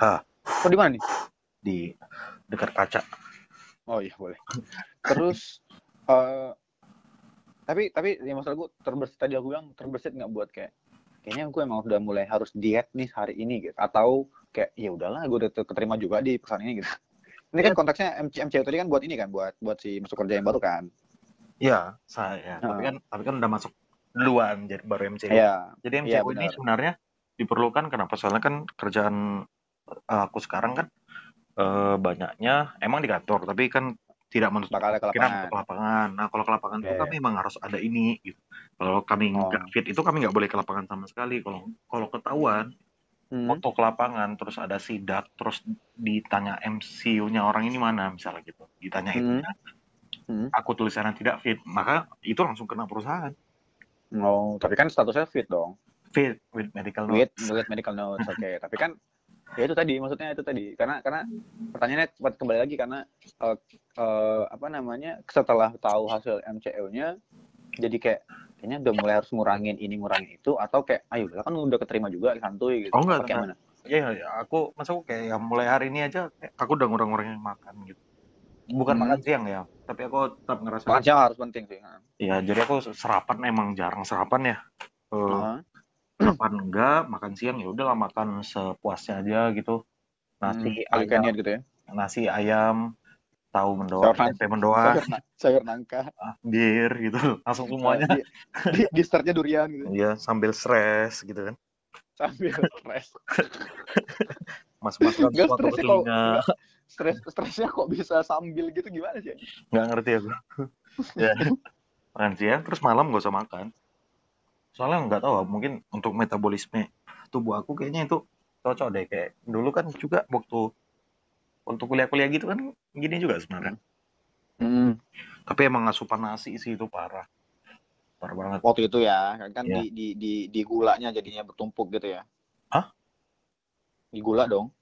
Ah. Kok di mana nih? Di dekat kaca. Oh iya boleh. Terus eh tapi tapi ya maksud gue terbersit tadi aku bilang terbersit nggak buat kayak kayaknya gue emang udah mulai harus diet nih hari ini gitu atau kayak ya udahlah gue udah keterima juga di perusahaan ini gitu. Ini kan konteksnya MC, MCU tadi kan buat ini kan buat buat si masuk kerja yang baru kan. Ya, saya. Tapi Ah. kan tapi kan udah masuk duluan jadi baru MCU. Iya. Jadi MCU Iya, ini benar. sebenarnya diperlukan kenapa? Soalnya kan kerjaan eh, aku sekarang kan eh, banyaknya emang di kantor, tapi kan tidak menutup Bakal ke lapangan. untuk ke lapangan. Nah, kalau ke lapangan itu Iya, kami memang harus ada ini. Gitu. Kalau kami Oh. nggak fit itu kami nggak boleh ke lapangan sama sekali. Kalau kalau ketahuan Hmm. foto ke lapangan terus ada sidak terus ditanya MCU-nya orang ini mana misalnya gitu ditanya Hmm. itu Hmm. aku tulisannya tidak fit maka itu langsung kena perusahaan Oh, tapi kan statusnya fit dong. fit with medical note With, with medical notes, oke. Tapi kan ya itu tadi maksudnya itu tadi karena karena pertanyaannya kembali lagi karena uh, uh, apa namanya setelah tahu hasil MCU-nya jadi kayak kayaknya udah mulai harus ngurangin ini ngurangin itu atau kayak ayo kan udah keterima juga santuy gitu Oh, enggak, kayak mana Iya, ya, aku masa aku kayak ya mulai hari ini aja aku udah ngurang-ngurangin makan gitu. Bukan Hmm. makan siang ya, tapi aku tetap ngerasa makan siang harus penting sih Iya, jadi aku sarapan emang jarang sarapan ya. Eh, Heeh. Sarapan enggak, makan siang ya udahlah makan sepuasnya aja gitu. Nasi Hmm, ayam, gitu ya? Nasi ayam, tahu mendoan, tempe mendoan, sayur, sayur nangka. Ah, bir gitu, langsung semuanya. di, di, di startnya durian gitu. Iya, sambil stres gitu kan. sambil stres. Mas-mas kan stresnya kok telinga. stres stresnya kok bisa sambil gitu gimana sih? Nggak ngerti aku. Ya. Makan siang terus malam gak usah makan soalnya nggak tahu mungkin untuk metabolisme tubuh aku kayaknya itu cocok deh. Kayak dulu kan juga waktu untuk kuliah-kuliah gitu kan gini juga sebenarnya. Hmm. tapi emang asupan nasi sih itu parah. Parah banget. Waktu itu ya kan kan Iya. di, di di di gulanya jadinya bertumpuk gitu ya. Hah? di gula dong.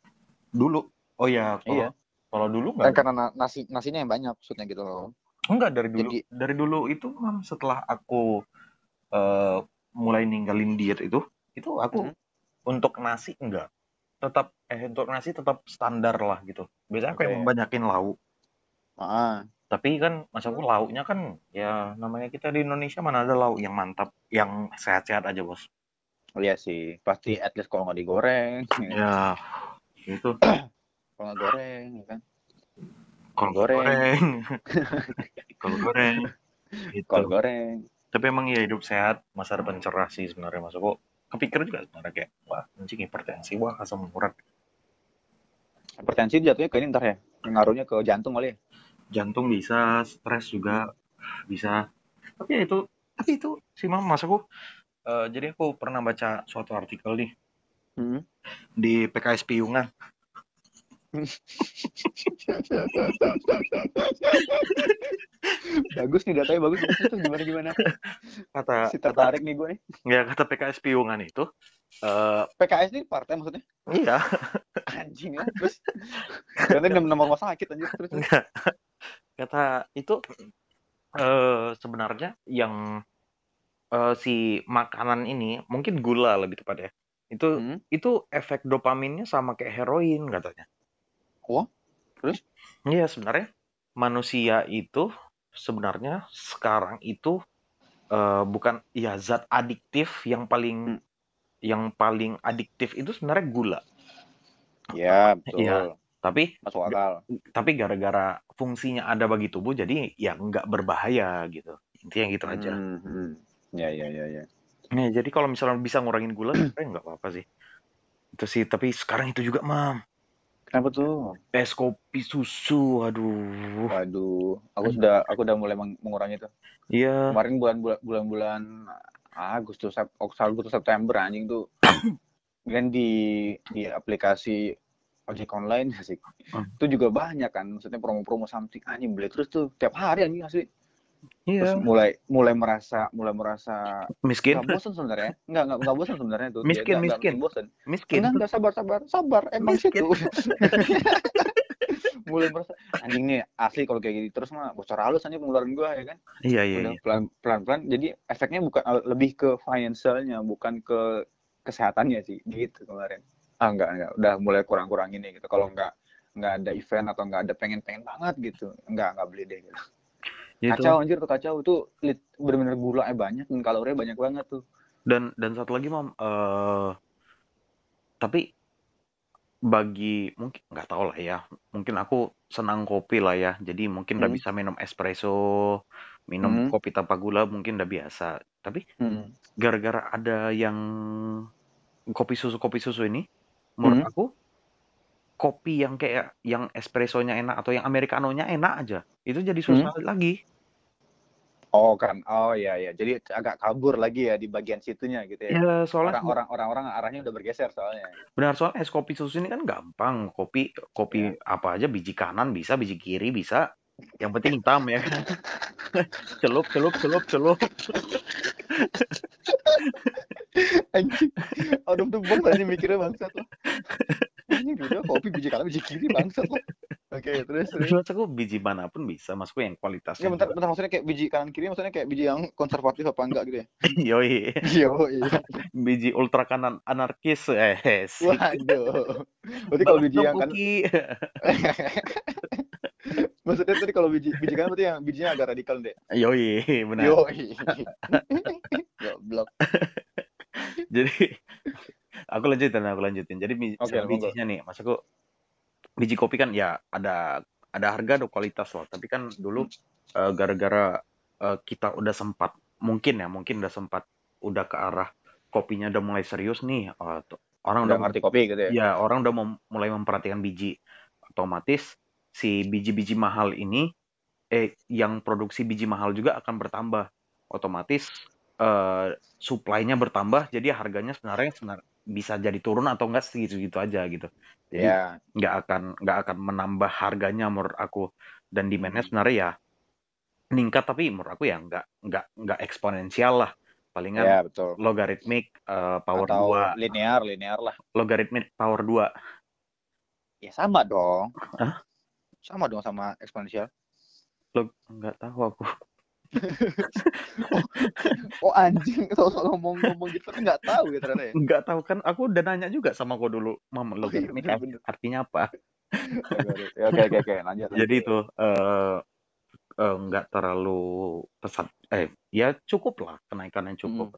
Dulu? Oh ya kalau Iya. kalau dulu kan nggak karena na- nasi nasinya yang banyak maksudnya gitu loh. Enggak dari dulu. Jadi- dari dulu itu setelah aku eh, mulai ninggalin diet itu itu aku Mhm. untuk nasi enggak. Tetap eh untuk nasi tetap standar lah gitu. Biasanya aku Oke. emang banyakin lauk ah. Tapi kan maksudku lauknya kan ya namanya kita di Indonesia mana ada lauk yang mantap yang sehat-sehat aja bos. Iya sih. Pasti at least kalau nggak digoreng. Ya itu kalau nggak goreng ya kan? Kalau Goreng. goreng. Kalau goreng gitu. kalau goreng tapi emang ya hidup sehat masa depan cerah sih sebenarnya. Maksudku kepikir juga sebenarnya kayak wah anjing hipertensi wah asam urat. Hipertensi jatuhnya ke ini ntar ya ngaruhnya ke jantung kali ya? Jantung bisa stres juga bisa. Tapi ya itu tapi itu sih mam maksudku eh, jadi aku pernah baca suatu artikel nih Hmm. di PKS Piungan bagus nih datanya bagus. Itu gimana gimana? Kata si kata tertarik nih gue nih. Ya kata PKS Piungan itu eh PKS ini partai maksudnya? Iya. Anjing ya terus. Ternyata nama nama rumah sakit anjir terus enggak kata itu eh sebenarnya yang eh, si makanan ini mungkin gula lebih tepat ya itu Hmm. itu efek dopaminnya sama kayak heroin katanya Oh, terus? iya sebenarnya manusia itu sebenarnya sekarang itu eh, bukan ya zat adiktif yang paling Hmm. yang paling adiktif itu sebenarnya gula ya betul Iya. tapi masuk akal tapi gara-gara fungsinya ada bagi tubuh jadi ya nggak berbahaya gitu intinya gitu aja Hmm, hmm. ya ya ya ya Nah, jadi kalau misalnya bisa ngurangin gula sebenarnya nggak apa-apa sih itu sih tapi sekarang itu juga mam kenapa tuh? Es kopi susu aduh. Waduh aku sudah aku udah mulai meng- mengurangi itu iya. Kemarin bulan bulan bulan Agustus Sep- Agustus September anjing tuh. Kan di di aplikasi ojek online sih Hmm. itu juga banyak kan maksudnya promo-promo something anjing beli terus tuh tiap hari anjing asli terus iya mulai mulai merasa mulai merasa miskin. nggak bosan sebenarnya. Nggak nggak nggak bosan sebenarnya tuh Miskin, nggak miskin. bosan miskin. Enggak enggak sabar sabar sabar. Emang Miskin. situ. Mulai merasa anjing nih asli kalau kayak gini terus mah bocor halus aja pengeluaran gua ya kan? Iya iya udah iya. pelan pelan pelan jadi efeknya bukan lebih ke financialnya bukan ke kesehatannya sih. Gitu kemarin. Ah enggak enggak. Udah mulai kurang kurang ini gitu. Kalau enggak enggak ada event atau enggak ada pengen pengen banget gitu. Enggak enggak beli deh gitu. Gitu. kacau anjir tuh kacau itu lit- bener-bener gula banyak dan kalorinya banyak banget tuh dan dan satu lagi mam eh tapi bagi mungkin nggak tahu lah ya mungkin aku senang kopi lah ya jadi mungkin udah Hmm. bisa minum espresso minum Hmm. kopi tanpa gula mungkin udah biasa tapi Hmm. gara-gara ada yang kopi susu kopi susu ini menurut Hmm. aku kopi yang kayak yang espressonya enak atau yang americanonya enak aja. Itu jadi susah lagi. Oh kan. Oh ya ya jadi agak kabur lagi ya di bagian situnya gitu ya. Ya soalnya orang-orang orang-orang arahnya udah bergeser soalnya. Benar soalnya es kopi susu ini kan gampang. Kopi kopi apa aja biji kanan bisa biji kiri bisa. Yang penting hitam ya. Kan celup celup celup celup. Anjing. Out of the box aja mikirnya bangsat loh video kopi biji kanan biji kiri bangsat lo. Oke, terus terus. Maksudku biji mana pun bisa, maksudku yang kualitasnya. Ya bentar, bentar maksudnya kayak biji kanan kiri maksudnya kayak biji yang konservatif apa enggak gitu ya? Yoi, Iya, iya. biji ultra kanan anarkis, eh. Waduh. Berarti kalau biji yang kan maksudnya tadi kalau biji biji kanan berarti yang bijinya agak radikal deh. Yoi, benar. Yo. Goblok. Jadi aku lanjutin, aku lanjutin. Jadi monggo. bijinya nih, maksudku biji kopi kan ya ada ada harga ada kualitas loh. Tapi kan dulu eh, gara-gara eh, kita udah sempat mungkin ya, mungkin udah sempat udah ke arah kopinya udah mulai serius nih. tuh, orang Udah udah ngerti kopi gitu ya? ya orang udah mem- mulai memperhatikan biji. Otomatis si biji-biji mahal ini eh yang produksi biji mahal juga akan bertambah. Otomatis eh supply-nya bertambah jadi harganya sebenarnya sebenar bisa jadi turun atau enggak segitu-gitu aja gitu. Jadi Iya. nggak akan nggak akan menambah harganya menurut aku dan demand-nya Hmm. sebenarnya ya meningkat tapi menurut aku ya nggak nggak nggak eksponensial lah. Palingan Iya, betul. logaritmik eh, power Atau 2, linear, linear lah. logaritmik power 2. Ya sama dong. Hah? Sama dong sama eksponensial. Lo nggak tahu aku. Oh anjing, soal ngomong-ngomong gitu nggak tahu ya ternyata ya. Nggak tahu kan aku udah nanya juga sama kau dulu, Mam, Oh iya, bener-bener. artinya apa? Ya, Oke, oke, oke, lanjut. Jadi itu eh eh, nggak terlalu pesat eh ya cukup lah kenaikan yang cukup.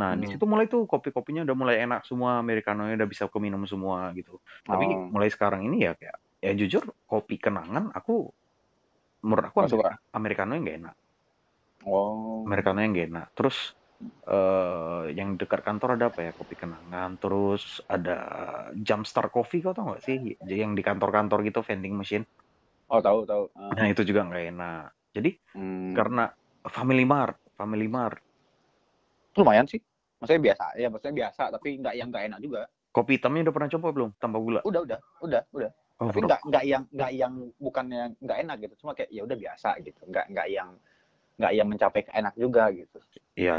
Nah, di Hmm. situ mulai tuh kopi-kopinya udah mulai enak semua, americanonya udah bisa keminum semua gitu. Tapi Oh. mulai sekarang ini ya kayak ya jujur kopi kenangan aku menurut aku suka? americano yang nggak enak. Oh. Americano yang enak. Terus eh yang dekat kantor ada apa ya kopi kenangan. Terus ada Jumpstart Coffee kau tau nggak sih? Yang di kantor-kantor gitu vending machine. Oh, tahu, tahu. Ah. Nah itu juga nggak enak. Jadi Hmm. karena Family Mart, Family Mart, lumayan sih. Maksudnya biasa, ya maksudnya biasa, tapi nggak yang nggak enak juga. kopi hitamnya udah pernah coba belum? Tanpa gula. Udah, udah, udah, udah. Oh, tapi nggak nggak yang nggak yang bukannya nggak enak gitu. Cuma kayak ya udah biasa gitu. Nggak nggak yang nggak yang mencapai ke enak juga gitu. Ya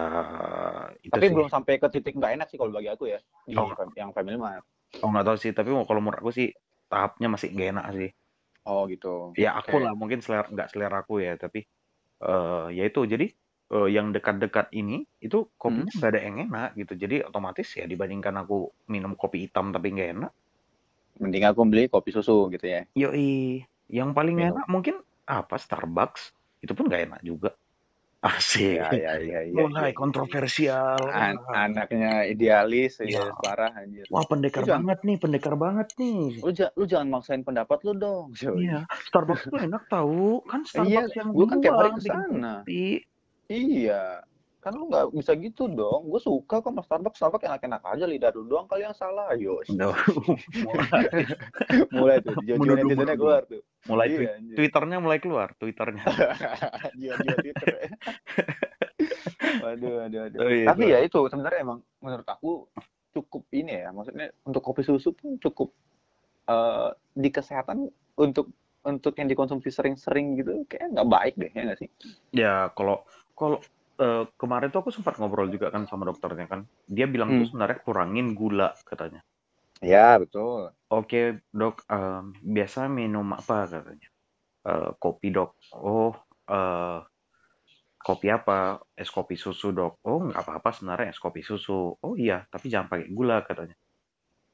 itu tapi sih. belum sampai ke titik nggak enak sih kalau bagi aku ya di Oh. yang family mart. Oh nggak tahu sih. Tapi kalau menurut aku sih tahapnya masih nggak enak sih. Oh gitu. Ya aku lah mungkin selera nggak selera aku ya. Tapi eh ya itu jadi eh, yang dekat-dekat ini itu kopinya Hmm. nggak ada yang enak gitu. Jadi otomatis ya dibandingkan aku minum kopi hitam tapi nggak enak. Mending aku beli kopi susu gitu ya. Yoi, yang paling Minum. enak mungkin apa Starbucks itu pun nggak enak juga. Asik. Ya ya ya ya. Mulai ya. kontroversial. An- anaknya idealis, Ya. idealis parah anjir. Wah, pendekar Lu jangan- banget nih, pendekar banget nih. Lu, lu jangan maksain pendapat lu dong. Iya, Starbucks tuh enak tahu. Kan Iya, Starbucks yang gua kan tiap hari jual ke bikin sana. kopi. Iya. Kan lu nggak bisa gitu dong. Gue suka kok sama Starbucks. Starbucks enak-enak aja. Lidah lu doang kali yang salah. Ayo. Duh, mulai, Mulai tuh. Netizennya menuduh. keluar tuh. mulai Iya, twi-. Twitternya mulai keluar, Twitternya. Twitter. waduh, waduh, waduh. Oh, iya, Tapi Bro. ya itu sebenarnya emang menurut aku cukup ini ya. Maksudnya untuk kopi susu pun cukup eh, di kesehatan untuk untuk yang dikonsumsi sering-sering gitu kayak nggak baik deh ya nggak sih? Ya, kalau kalau eh, kemarin tuh aku sempat ngobrol juga kan sama dokternya kan. Dia bilang tuh Hmm. sebenarnya kurangin gula katanya. Ya betul. Oke, dok, em, biasa minum apa katanya? Eh, kopi, dok. Oh, eh, kopi apa? Es kopi susu, dok. Oh, nggak apa-apa sebenarnya es kopi susu. Oh iya, tapi jangan pakai gula katanya.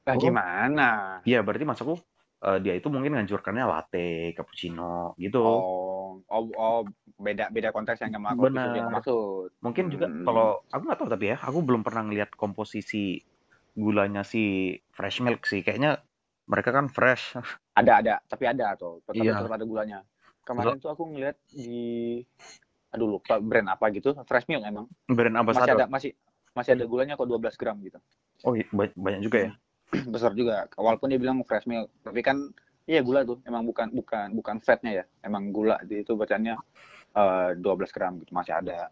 Nah, Oh. gimana? Iya, berarti maksudku eh, dia itu mungkin nganjurkannya latte, cappuccino gitu. Oh, oh, oh, beda beda konteks yang susu yang Benar. maksud. Mungkin juga Hmm. kalau aku nggak tahu tapi ya, aku belum pernah ngelihat komposisi gulanya si fresh milk sih. Kayaknya mereka kan fresh. Ada ada, tapi ada tuh. Tetap, Iya. tetap ada gulanya. Kemarin tuh aku ngeliat di aduh lupa brand apa gitu, fresh milk emang. Brand Masih ambassador. ada masih masih ada gulanya kok 12 gram gitu. Oh, iya, ba- banyak juga ya. Besar juga. Walaupun dia bilang fresh milk, tapi kan iya gula tuh, emang bukan bukan bukan fatnya ya, emang gula itu bacanya eh, 12 gram gitu masih ada.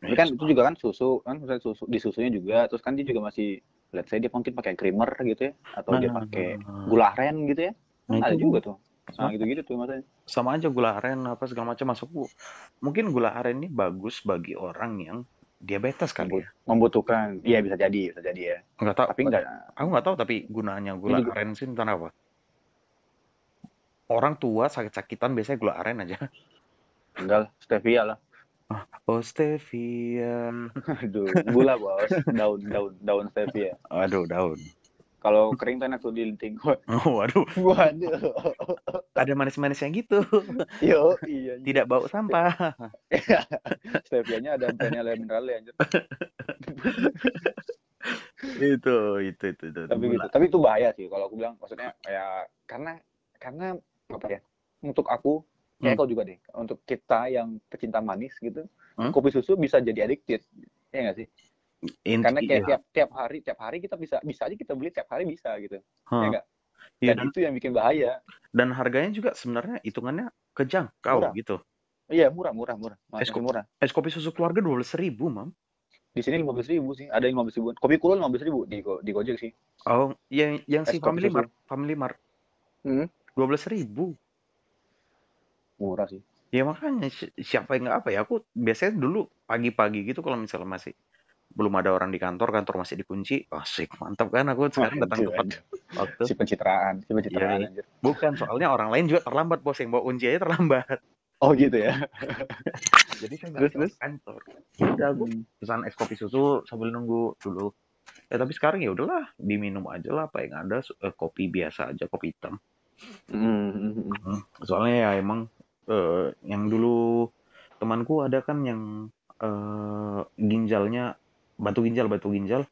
Tapi kan itu juga kan susu kan misalnya susu di susunya juga terus kan dia juga masih let's say dia mungkin pakai creamer gitu ya atau dia Nah, pakai gula aren gitu ya. Nah, ada itu juga tuh. Nah, gitu-gitu tuh maksudnya. sama aja gula aren apa segala macam masukku. Mungkin gula aren ini bagus bagi orang yang diabetes kali ya. Membutuhkan. Iya bisa jadi, bisa jadi ya. Nggak tahu. Tapi enggak Aku nggak tahu tapi gunanya gula Ini juga- aren sih entah apa. orang tua sakit-sakitan biasanya gula aren aja. Enggak lah, stevia lah. Oh, stevia. Aduh, gula bos, daun daun daun stevia. Aduh, daun. Kalau kering tuh enak tuh dilinting. Oh, waduh. Waduh. Ada manis-manisnya gitu. Yo, iya. Tidak bau sampah. Stevianya ada mineral mineralnya anjir. itu, itu, itu, itu. Tapi Gula. gitu. Tapi itu bahaya sih kalau aku bilang maksudnya ya karena karena apa ya? Untuk aku kayak Hmm. kau juga deh. Untuk kita yang pecinta manis gitu, Hmm? kopi susu bisa jadi addicted. Ya nggak sih? Inti, Karena kayak iya. tiap tiap hari tiap hari kita bisa bisa aja kita beli tiap hari bisa gitu. Ya Hah. nggak? Iya, Dan dan, itu yang bikin bahaya. dan harganya juga sebenarnya hitungannya kejangkau Murah. gitu. Iya, murah, murah, murah. Es kopi, murah. es kopi susu keluarga dua belas ribu, mam. Di sini lima belas ribu sih. Ada yang lima belas ribu. Kopi kulo lima belas ribu di Go- di Gojek sih. Oh, yang yang si Es Family susu. Mart, Family Mart Hmm. dua belas ribu. Murah sih. Ya makanya si- siapa yang nggak apa ya? Aku biasanya dulu pagi-pagi gitu kalau misalnya masih belum ada orang di kantor, kantor masih dikunci, asik mantap kan aku sekarang datang tepat waktu. Si pencitraan, si pencitraan anjir. Bukan soalnya orang lain juga terlambat bos yang bawa kunci aja terlambat. Oh gitu ya. Jadi saya nggak Terus, kantor. Ya Udah aku Hmm. pesan es kopi susu sambil nunggu dulu. Ya tapi sekarang ya udahlah diminum aja lah apa yang ada eh, kopi biasa aja kopi hitam. Hmm, hmm. Hmm, Soalnya ya emang eh, yang dulu temanku ada kan yang eh, ginjalnya batu ginjal batu ginjal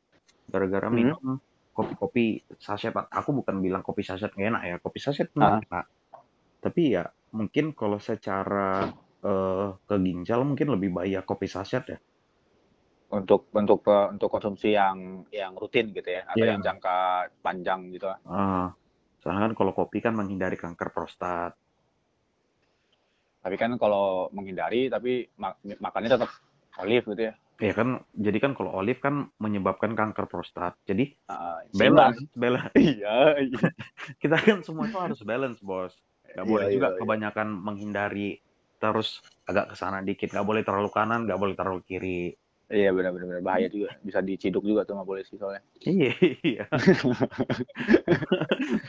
gara-gara Hmm. minum kopi-kopi saset. Aku bukan bilang kopi saset nggak enak ya, kopi saset Ah. enak. Tapi ya mungkin kalau secara eh, ke ginjal mungkin lebih bahaya kopi saset ya. Untuk untuk eh, untuk konsumsi yang yang rutin gitu ya, atau Iya. yang jangka panjang gitu. Ah, soalnya kan kalau kopi kan menghindari kanker prostat. Tapi kan kalau menghindari, tapi mak- makannya tetap olive gitu ya. Ya kan, jadi kan kalau olive kan menyebabkan kanker prostat. Jadi seimbang. balance, balance. Iya, iya. Kita kan semua itu harus balance, bos. Gak boleh Iya, juga iya, iya. kebanyakan menghindari terus agak ke sana dikit. Gak boleh terlalu kanan, gak boleh terlalu kiri. Iya benar-benar benar. bahaya juga. Bisa diciduk juga tuh nggak boleh sih soalnya. Iya, iya.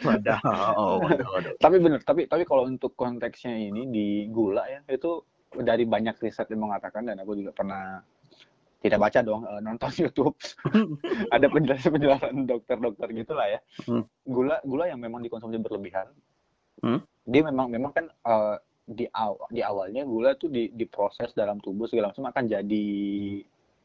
Wadaw, wadaw. Tapi benar, tapi tapi kalau untuk konteksnya ini di gula ya itu dari banyak riset yang mengatakan dan aku juga pernah tidak baca dong eh, nonton YouTube ada penjelasan-penjelasan dokter-dokter gitulah ya Hmm. gula gula yang memang dikonsumsi berlebihan Hmm. dia memang memang kan eh, di awal di awalnya gula tuh di diproses dalam tubuh segala macam akan jadi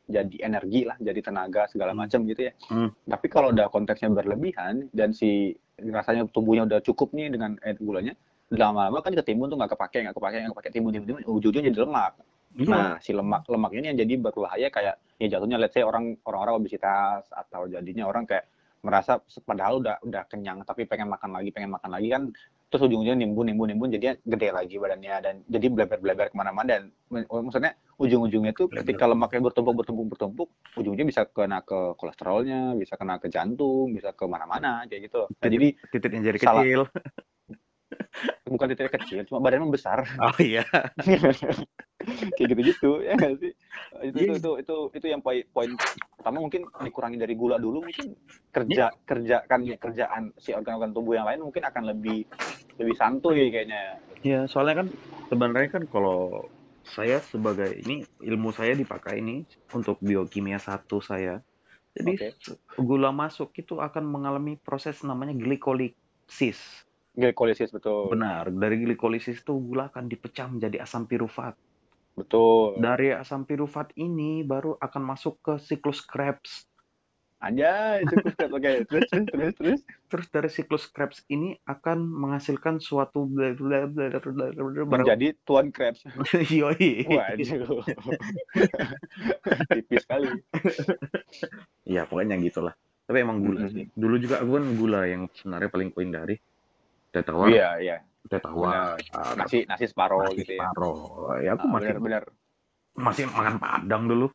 jadi energi lah jadi tenaga segala Hmm. macam gitu ya Hmm. tapi kalau udah konteksnya berlebihan dan si rasanya tubuhnya udah cukup nih dengan eh, gulanya lama-lama kan ketimbun tuh nggak kepake nggak kepake nggak kepake timbun timbun timbun, ujungnya jadi lemak Iya. Nah, si lemak lemak ini yang jadi berbahaya kayak ya jatuhnya let's say orang orang-orang obesitas atau jadinya orang kayak merasa padahal udah udah kenyang tapi pengen makan lagi pengen makan lagi kan terus ujung-ujungnya nimbun nimbun nimbun jadinya gede lagi badannya dan jadi bleber-bleber ke mana-mana dan mak- maksudnya ujung-ujungnya tuh ketika lemaknya bertumpuk bertumpuk bertumpuk ujungnya bisa kena ke kolesterolnya bisa kena ke jantung bisa ke mana-mana kayak gitu. Nah, jadi Titik yang jadi kecil. bukan titik kecil cuma badannya besar Oh iya. kayak gitu-gitu ya nggak sih itu, Iya. itu itu itu itu yang poin poin pertama mungkin dikurangi dari gula dulu mungkin kerja kerjakan kerjaan si organ-organ tubuh yang lain mungkin akan lebih lebih santuy kayaknya Ya, soalnya kan sebenarnya kan kalau saya sebagai ini ilmu saya dipakai ini untuk biokimia satu saya. Jadi Oke. gula masuk itu akan mengalami proses namanya glikolisis. Glikolisis betul Benar, dari glikolisis itu gula akan dipecah menjadi asam pirufat. betul Dari asam pirufat ini baru akan masuk ke siklus Krebs. aja itu oke terus terus terus terus Terus dari siklus Krebs ini akan menghasilkan suatu menjadi tuan Krebs Yoi. waduh tipis sekali Ya, pokoknya gitulah. Tapi emang gula sih. Dulu juga aku kan gula yang sebenarnya paling ku hindari. Teh tawar, iya iya teh tawar, ah, nasi nasi separoh nasi gitu ya separoh. Ya aku Ah, masih benar-benar masih makan padang dulu.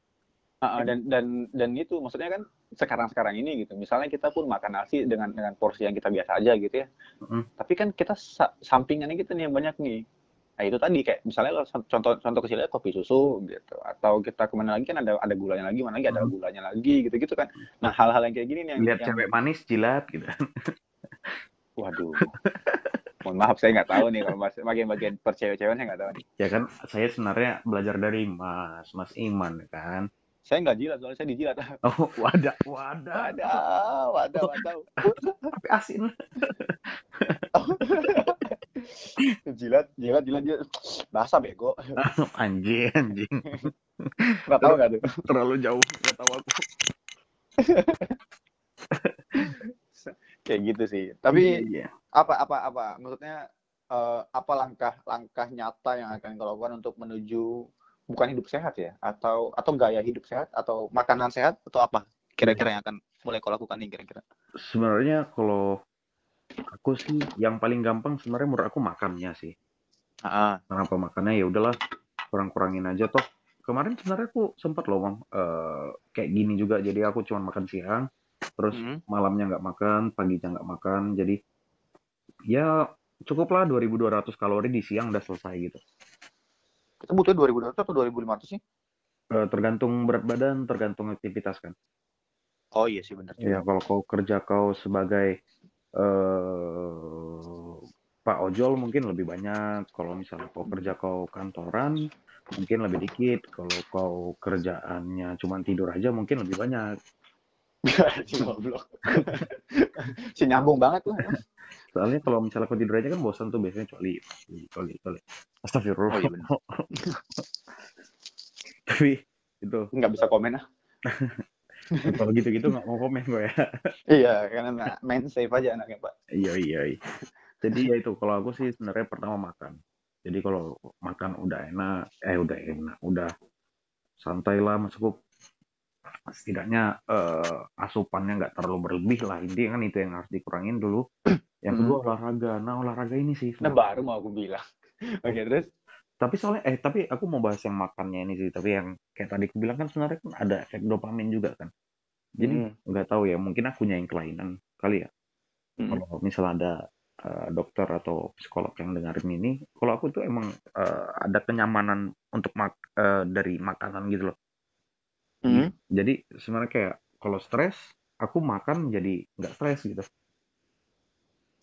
Ah, dan dan dan itu maksudnya kan sekarang-sekarang ini gitu. Misalnya kita pun makan nasi dengan dengan porsi yang kita biasa aja gitu ya. Mm. Tapi kan kita sa- sampingannya kita nih yang banyak nih. Nah itu tadi kayak misalnya contoh contoh kecilnya kopi susu gitu atau kita ke mana lagi kan ada ada gulanya lagi mana lagi ada Mm. gulanya lagi gitu gitu kan. Nah hal-hal yang kayak gini nih yang, Lihat yang cewek manis jilat gitu. waduh Mohon maaf saya nggak tahu nih kalau mas bagian-bagian percewek-cewekan saya nggak tahu nih. Ya kan saya sebenarnya belajar dari Mas, Mas Iman kan. Saya nggak jilat soalnya saya dijilat. Oh, wadah, wadah. Wadah, wadah, wadah. Tapi asin. jilat, jilat, jilat, jilat. Basah bego. anjing, anjing. Nggak tahu nggak tuh? Terlalu jauh, nggak tahu aku. Kayak gitu sih. Tapi Iya. apa apa apa maksudnya eh, apa langkah langkah nyata yang akan kau lakukan untuk menuju bukan hidup sehat ya atau atau gaya hidup sehat atau makanan sehat atau apa kira-kira yang akan mulai kau lakukan nih kira-kira Sebenarnya kalau aku sih yang paling gampang sebenarnya menurut aku makannya sih. ah Kenapa makannya ya udahlah kurang-kurangin aja toh. Kemarin sebenarnya aku sempat loh, Bang, eh, kayak gini juga. Jadi aku cuma makan siang, terus Mhm. malamnya nggak makan, paginya nggak makan. Jadi ya cukuplah 2200 kalori di siang udah selesai gitu. kita butuh 2200 atau 2500 sih Eh, tergantung berat badan, tergantung aktivitas kan. oh iya sih benar Ya kalau kau kerja kau sebagai eh Pak Ojol mungkin lebih banyak. Kalau misalnya kau kerja kau kantoran mungkin lebih dikit. Kalau kau kerjaannya cuma tidur aja mungkin lebih banyak. goblok si nyambung banget tuh Soalnya kalau misalnya kau tidur aja kan bosan tuh biasanya coli, coli, coli. Astagfirullah. oh iya Tapi itu nggak bisa komen ah kalau gitu-gitu nggak mau komen gue ya. iya karena main safe aja anaknya pak Iya iya. iya. Jadi ya itu kalau aku sih sebenarnya pertama makan. Jadi kalau makan udah enak, eh udah enak, udah santai lah maksudku setidaknya eh, asupannya nggak terlalu berlebih lah intinya kan itu yang harus dikurangin dulu. Yang kedua olahraga. Nah olahraga ini sih. nah baru mau aku bilang oke terus Tapi soalnya eh tapi aku mau bahas yang makannya ini sih. Tapi yang kayak tadi aku bilang kan sebenarnya kan ada efek dopamin juga kan. Jadi Hmm. nggak tahu ya mungkin akunya yang kelainan kali ya. Hmm. kalau misalnya ada uh, dokter atau psikolog yang dengerin ini, kalau aku tuh emang uh, ada kenyamanan untuk mak uh, dari makanan gitu loh. Hmm. Jadi sebenarnya kayak kalau stres, aku makan jadi nggak stres gitu.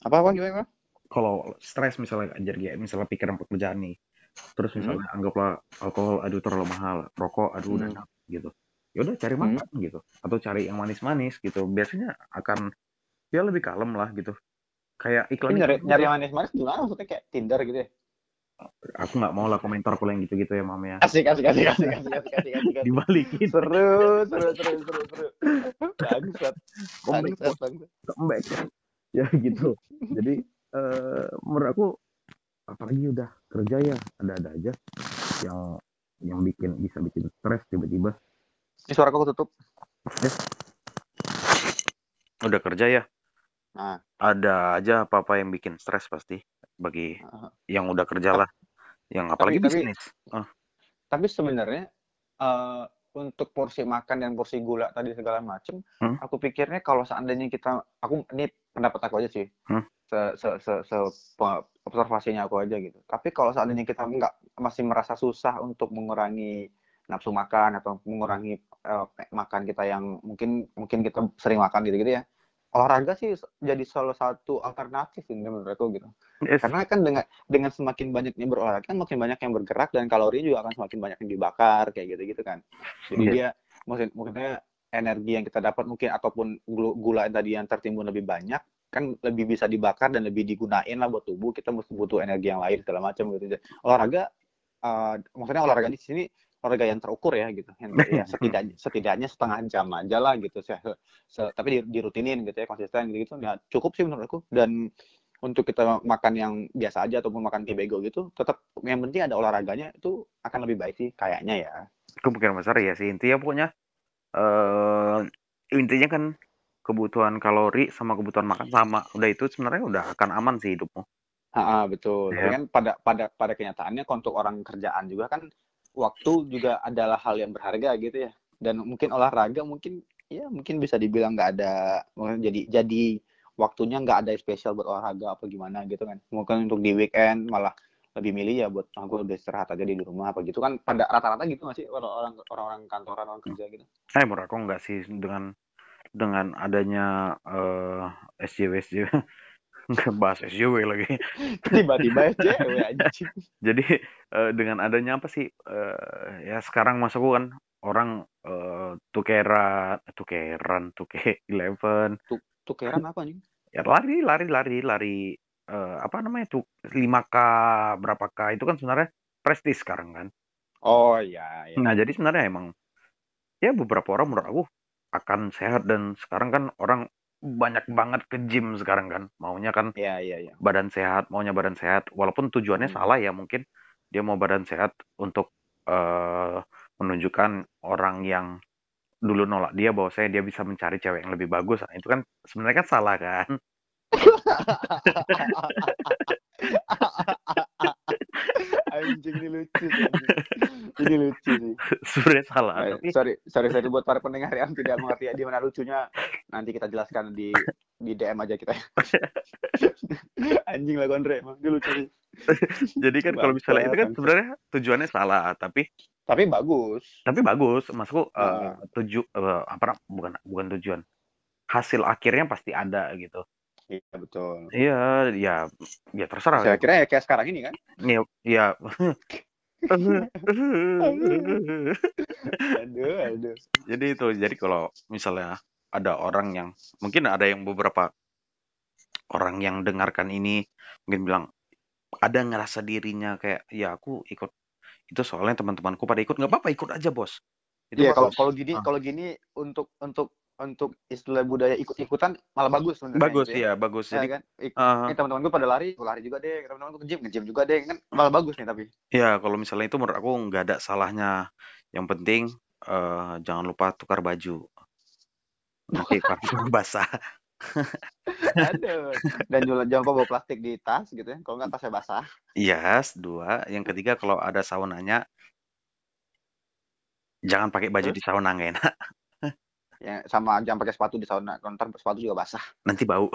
apa apa gimana? Kalau stres misalnya ajar kayak misalnya pikiran pekerjaan nih, terus Hmm. misalnya anggaplah alkohol aduh terlalu mahal, rokok aduh udah Hmm. enak gitu. Ya udah cari Hmm. makan gitu, atau cari yang manis-manis gitu. Biasanya akan ya lebih kalem lah gitu. Kayak iklan nyari nyari yang manis-manis gimana maksudnya kayak Tinder gitu ya aku nggak mau lah komentar kalau yang gitu-gitu ya mam ya. Asik asik asik asik asik asik asik, asik, asik. dibalikin. Seru seru seru seru seru. Bangsat. Bangsat comeback. Ya gitu. Jadi eh, menurut aku apalagi udah kerja ya ada-ada aja yang yang bikin bisa bikin stres tiba-tiba. Ini suara aku tutup? ya. udah kerja ya? Nah. ada aja apa-apa yang bikin stres pasti bagi Aha. yang udah kerja lah yang apalagi tapi- bisnis tapi sebenarnya eh, untuk porsi makan dan porsi gula tadi segala macem Hmm. aku pikirnya kalau seandainya kita aku ini pendapat aku aja sih Hmm. se, se, se, se observasinya aku aja gitu tapi kalau seandainya kita nggak masih merasa susah untuk mengurangi nafsu makan atau mengurangi eh, makan kita yang mungkin mungkin kita sering makan gitu gitu ya olahraga sih jadi salah satu alternatif ini menurut aku gitu Yes. karena kan dengan dengan semakin banyaknya berolahraga kan makin banyak yang bergerak dan kalori juga akan semakin banyak yang dibakar kayak gitu gitu kan jadi Iya. dia maksud maksudnya energi yang kita dapat mungkin ataupun gula, gula tadi yang tertimbun lebih banyak kan lebih bisa dibakar dan lebih digunain lah buat tubuh kita mesti butuh energi yang lain segala macam gitu olahraga eh, maksudnya olahraga di sini olahraga yang terukur ya gitu. Yang ya, setidaknya setidaknya setengah jam aja lah gitu. Se- se- tapi di- dirutinin gitu ya konsisten gitu. Gitu cukup sih menurutku dan untuk kita makan yang biasa aja ataupun makan kayak bego gitu tetap yang penting ada olahraganya itu akan lebih baik sih kayaknya ya. Kemungkinan besar ya sih intinya pokoknya eh intinya kan kebutuhan kalori sama kebutuhan makan sama. Udah itu sebenarnya udah akan aman sih hidupmu. Ah, betul. Tapi kan pada pada pada kenyataannya untuk orang kerjaan juga kan waktu juga adalah hal yang berharga gitu ya. Dan mungkin olahraga mungkin ya mungkin bisa dibilang nggak ada jadi jadi waktunya nggak ada spesial buat olahraga apa gimana gitu kan. Mungkin untuk di weekend malah lebih milih ya buat aku lebih istirahat aja di rumah apa gitu kan pada rata-rata gitu nggak sih orang-orang orang-orang kantoran orang kerja gitu. eh menurut aku enggak sih dengan dengan adanya eh SJW SJW bahas SJW lagi. Tiba-tiba ya cewek anjing. Jadi eh, dengan adanya apa sih eh, ya sekarang masuk kan orang eh, tukeran, tukeran, tuke eleven, Tukeran apa nih? ya lari, lari, lari, lari eh, apa namanya tuh 5K berapa K itu kan sebenarnya prestis sekarang kan. Oh iya, iya. Nah jadi sebenarnya emang ya beberapa orang menurut aku akan sehat dan sekarang kan orang banyak banget ke gym sekarang kan maunya kan Iya, iya, iya. badan sehat maunya badan sehat walaupun tujuannya Hmm. salah ya mungkin dia mau badan sehat untuk eh, menunjukkan orang yang dulu nolak dia bahwa saya dia bisa mencari cewek yang lebih bagus nah, itu kan sebenarnya kan salah kan anjing ini lucu. Ini lucu sih. sebenarnya salah tapi sorry, sorry, sorry buat para pendengar yang tidak mengerti di mana lucunya. Nanti kita jelaskan di di DM aja kita. Anjing lah Gondre, emang dia lucu sih. jadi kan kalau misalnya itu kan sebenarnya tujuannya salah tapi Tapi bagus. tapi bagus maksudku Ah. tuju eh, apa bukan bukan tujuan hasil akhirnya pasti ada gitu Iya betul. iya ya ya terserah Saya kira ya kayak sekarang ini kan. ya ya Aduh, aduh. jadi itu jadi kalau misalnya ada orang yang mungkin ada yang beberapa orang yang dengarkan ini mungkin bilang ada ngerasa dirinya kayak ya aku ikut itu soalnya teman-temanku pada ikut nggak apa-apa ikut aja bos Iya, kalau kalau gini Ah. kalau gini untuk untuk untuk istilah budaya ikut-ikutan malah bagus sebenarnya bagus gitu ya bagus Ya jadi kan? Ik- ini teman-teman gue pada lari, gue lari juga deh. Teman-teman gue ke gym, ke gym juga deh. Kan malah bagus nih tapi. ya kalau misalnya itu menurut aku nggak ada salahnya yang penting eh, jangan lupa tukar baju nanti parfum basah Aduh. Dan jangan jangan lupa bawa plastik di tas gitu ya. Kalau nggak tasnya basah. yes dua yang ketiga kalau ada saunanya jangan pakai baju Terus? di sauna nggak enak Ya, sama jangan pakai sepatu di sauna. Ntar sepatu juga basah. nanti bau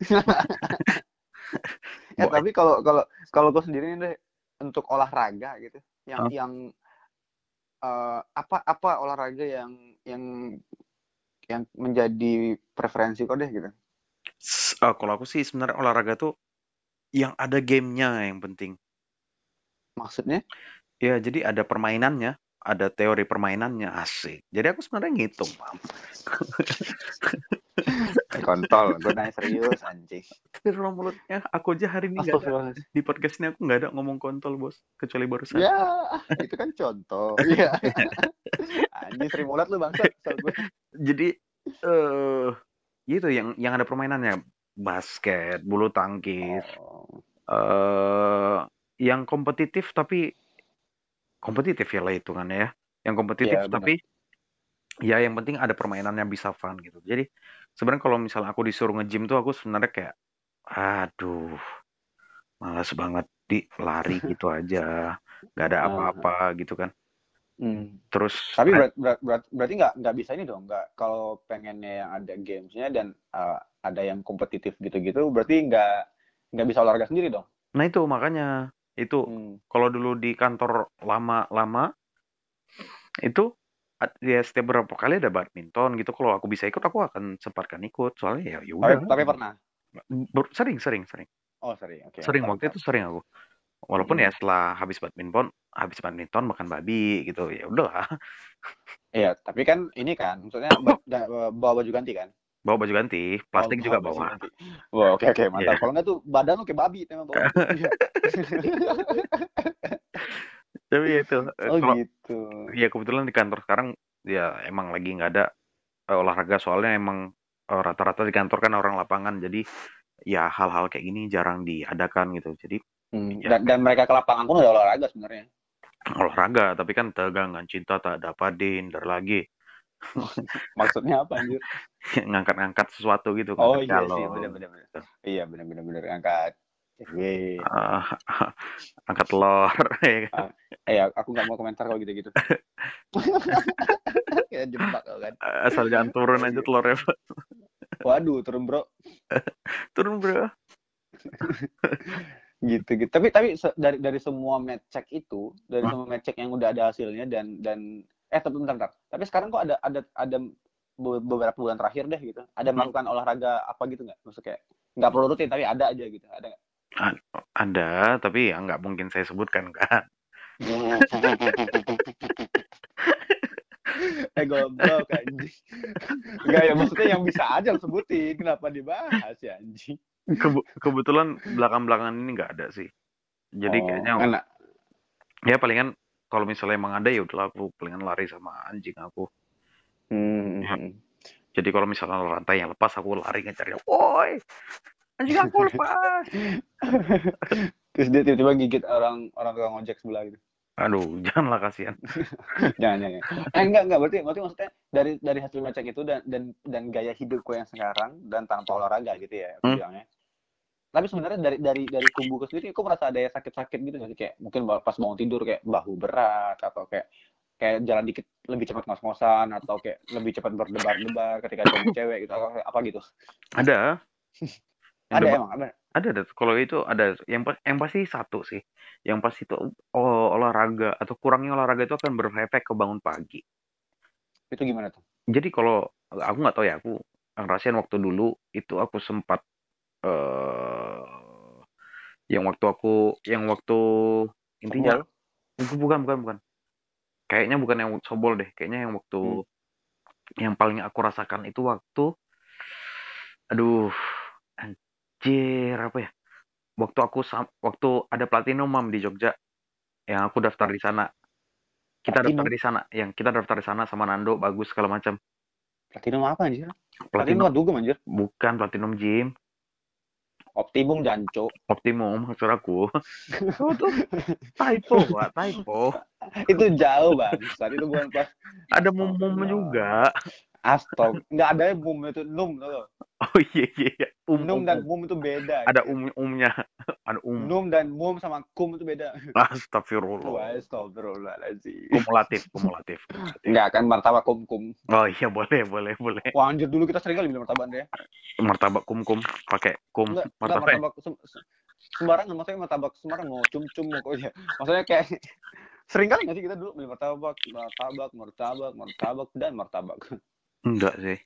Ya, tapi kalau kalau kalau gue sendiri nih deh untuk olahraga gitu, yang Hah? yang eh, apa apa olahraga yang yang yang menjadi preferensi kau deh gitu. Eh, kalau aku sih sebenarnya olahraga tuh yang ada gamenya yang penting Maksudnya? ya jadi ada permainannya ada teori permainannya asik jadi aku sebenarnya ngitung Eh, kontol, gue nanya serius anjing. tapi ruang mulutnya aku aja hari ini nggak ada di podcast ini aku nggak ada ngomong kontol bos kecuali barusan Ya, itu kan contoh. Iya. Anjing sering mulat lu bangsa. Jadi eh gitu yang yang ada permainannya basket bulu tangkis Oh. eh yang kompetitif tapi kompetitif ya lah hitungannya ya yang kompetitif benar. tapi ya yang penting ada permainannya bisa fun gitu jadi sebenarnya kalau misalnya aku disuruh nge-gym tuh aku sebenarnya kayak aduh malas banget di lari gitu aja nggak ada apa-apa gitu kan Hmm. terus Tapi berat, berat, berat- berarti nggak nggak bisa ini dong, nggak kalau pengennya yang ada gamesnya dan uh, ada yang kompetitif gitu-gitu, berarti nggak nggak bisa olahraga sendiri dong. nah itu makanya itu Hmm. kalau dulu di kantor lama-lama itu ya setiap berapa kali ada badminton gitu kalau aku bisa ikut aku akan sempatkan ikut soalnya ya ya Tapi, udah tapi pernah. Ber- sering sering sering Oh sering, oke. sering waktu itu sering aku walaupun Hmm. ya setelah habis badminton habis badminton makan babi gitu ya udahlah Iya, tapi kan ini kan, maksudnya da- bawa baju ganti kan? Bawa baju ganti plastik Oh, juga bawa. Wah, oke oke mantap. Iya. Kalau nggak tuh badan lu kayak babi memang bawa. Tapi ya itu eh, oh kalau gitu. ya kebetulan di kantor sekarang ya emang lagi nggak ada eh, olahraga soalnya emang eh, rata-rata di kantor kan orang lapangan jadi ya hal-hal kayak gini jarang diadakan gitu jadi Hmm, Ya. Dan, dan mereka ke lapangan pun udah olahraga sebenarnya. olahraga tapi kan tegangan cinta tak dapat dihindar lagi Maksudnya apa anjir? ngangkat-ngangkat sesuatu gitu Oh ngangkat iya sih, benar-benar. Iya benar-benar benar angkat. Eh, Ah, angkat telur ya kan? eh aku nggak mau komentar kalau gitu-gitu. Kayak jebak kan. asal jangan turun aja telurnya Pak. Waduh, turun bro. turun bro Gitu gitu. Tapi tapi dari dari semua match check itu, dari semua match check yang udah ada hasilnya dan dan eh tapi bentar, bentar. Tapi sekarang kok ada ada ada be- beberapa bulan terakhir deh gitu. Ada Hmm. melakukan olahraga apa gitu nggak? Maksudnya kayak nggak perlu rutin tapi ada aja gitu ada nggak? Ada, tapi ya nggak mungkin saya sebutkan kan. eh goblok anjing Enggak ya maksudnya yang bisa aja sebutin kenapa dibahas ya anjing Kebe- kebetulan belakang-belakangan ini nggak ada sih. Jadi Oh, kayaknya enak ya palingan kalau misalnya emang ada ya udahlah aku palingan lari sama anjing aku. Hmm, Ya. hmm. Jadi kalau misalnya rantai yang lepas aku lari ngejar dia. Woi, anjing aku lepas. terus dia tiba-tiba gigit orang orang tukang ojek sebelah gitu Aduh, janganlah kasihan. jangan jangan eh enggak enggak berarti berarti maksudnya dari dari hasil ngecek itu dan dan dan gaya hidupku yang sekarang dan tanpa olahraga gitu ya aku Hmm. bilangnya tapi sebenarnya dari dari dari kubuku sendiri aku merasa ada yang sakit-sakit gitu nggak sih kayak mungkin pas bangun tidur kayak bahu berat atau kayak kayak jalan dikit lebih cepat ngos-ngosan atau kayak lebih cepat berdebar-debar ketika ketemu cewek gitu apa, apa gitu Ada. Ada emang ada ada, ada. Kalau itu ada. Yang pa- yang pasti satu sih. Yang pasti itu olahraga atau kurangnya olahraga itu akan berefek ke bangun pagi. itu gimana tuh Jadi kalau aku nggak tahu ya, aku ngerasain waktu dulu itu aku sempat eh yang waktu aku yang waktu intinya Sebel? bukan bukan bukan. Kayaknya bukan yang sobol deh, kayaknya yang waktu Hmm. yang paling aku rasakan itu waktu aduh anjir apa ya? Waktu aku waktu ada platinum mam di Jogja yang aku daftar di sana. Kita daftar Platinum? di sana, yang kita daftar di sana sama Nando bagus segala macam. platinum apa anjir platinum Platinum dugem anjir bukan platinum gym, optimum janco optimum maksud aku. Itu typo, Pak, typo. itu jauh bang itu bukan pas Ada mum-mum juga. Astag, nggak ada ya mum itu num gak? Oh iya iya, iya. Um, Num um, dan um. mum itu beda. ada gitu. um umnya. Ada um. Num dan mum sama kum itu beda. Astagfirullah. Wah, astagfirullahaladzim. Kumulatif, kumulatif. kumulatif. Enggak kan martabak kum kum. Oh iya boleh, boleh, boleh. Wah anjir dulu kita sering kali beli martabak deh. Martabak kum-kum pakai kum Enggak, enggak martabak. martabak sem- se- sembarangan maksudnya martabak sembarangan mau cum cum mau kok ya. Maksudnya kayak sering kali nggak sih kita dulu beli martabak, martabak, martabak, martabak dan martabak. Enggak sih.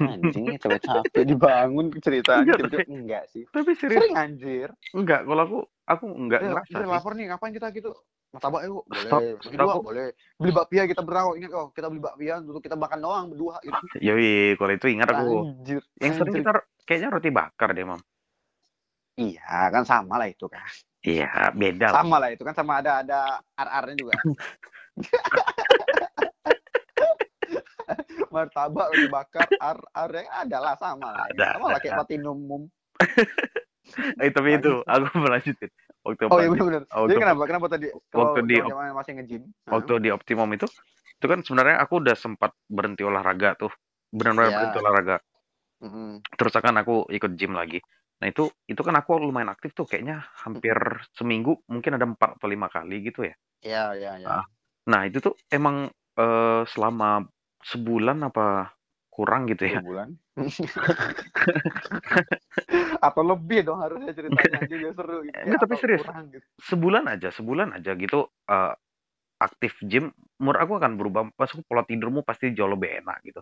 Anjing capek-capek dibangun ceritanya Enggak, enggak sih. Tapi serius Sering anjir. enggak kalau aku aku enggak Eh, ngerasa kita lapar nih, ngapain kita gitu? Martabak yuk, Stop, boleh. Bagi stop. dua, boleh. Beli bakpia kita berang, ingat oh, kita beli bakpia untuk kita makan doang berdua gitu. Yoi, kalau itu ingat aku. Anjir. Yang sering kita kayaknya roti bakar deh, Mam. Iya, kan sama lah itu kan. Iya, beda lah. Sama lah itu kan sama ada ada ar-arnya juga. Martabak, roti bakar, ar-ar yang ada lah sama lah. Ada, sama lah kayak ada. platinum mum. Eh, tapi itu aku melanjutin. Waktu Oh iya waktu- Jadi kenapa? Kenapa tadi? waktu di- zaman masih nge-gym. waktu di Optimum itu itu kan sebenarnya aku udah sempat berhenti olahraga tuh. Benar-benar Iya. berhenti olahraga. Heeh. Terus kan aku ikut gym lagi. Nah, itu itu kan aku lumayan aktif tuh kayaknya hampir seminggu mungkin ada empat atau lima kali gitu ya. Iya, iya, iya. Ah. Nah, itu tuh emang eh, selama sebulan apa kurang gitu ya. Dua bulan. Atau lebih dong harusnya ceritanya biar seru gitu. Enggak, tapi serius. kurang gitu. Sebulan aja, sebulan aja gitu eh, aktif gym, menurut aku akan berubah. Pas aku pola tidurmu pasti jauh lebih enak gitu.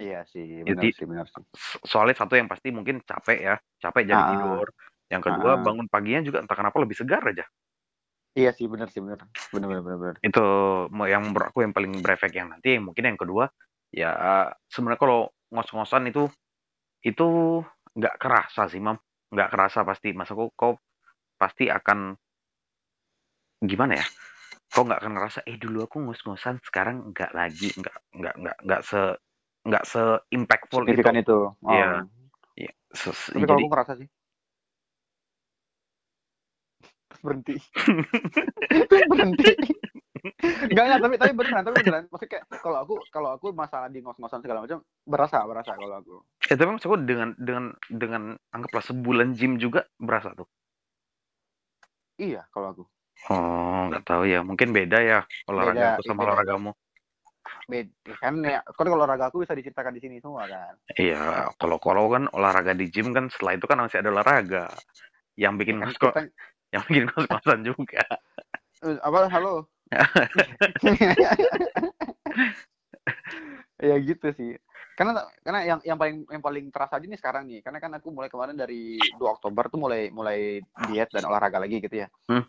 Iya sih, Jadi- benar sih, benar sih. So- Soalnya satu yang pasti mungkin capek ya, capek jadi Ah, ah. tidur. Yang kedua Ah. bangun paginya juga entah kenapa lebih segar aja. Iya sih, benar sih, benar. Benar, benar, benar. Itu yang menurut aku yang paling berefek yang nanti yang mungkin yang kedua ya sebenarnya kalau ngos-ngosan itu itu nggak kerasa sih mam nggak kerasa pasti mas aku kau pasti akan gimana ya kau nggak akan ngerasa eh dulu aku ngos-ngosan sekarang nggak lagi nggak nggak nggak nggak se nggak se impactful itu itu. Oh. Iya. Iya, se- se- Tapi kalau jadi aku ngerasa sih. Terus berhenti. berhenti. Enggak, enggak, tapi tapi beneran, tapi beneran. Maksudnya kayak kalau aku kalau aku masalah di ngos-ngosan segala macam berasa, berasa kalau aku. eh tapi maksudku dengan dengan dengan anggaplah sebulan gym juga berasa tuh Iya, kalau aku. oh nggak tahu ya mungkin beda ya olahraga aku sama beda. olahragamu Beda kan ya, kan kalau olahraga aku bisa diceritakan di sini semua kan. Iya, kalau kalau kan olahraga di gym kan setelah itu kan masih ada olahraga yang bikin Kan kok, kita- yang bikin ngos-ngosan juga. Eh, apa? Halo? Ya gitu sih. Karena karena yang yang paling yang paling terasa aja nih sekarang nih. Karena kan aku mulai kemarin dari 2 Oktober tuh mulai mulai diet dan olahraga lagi gitu ya. Hmm.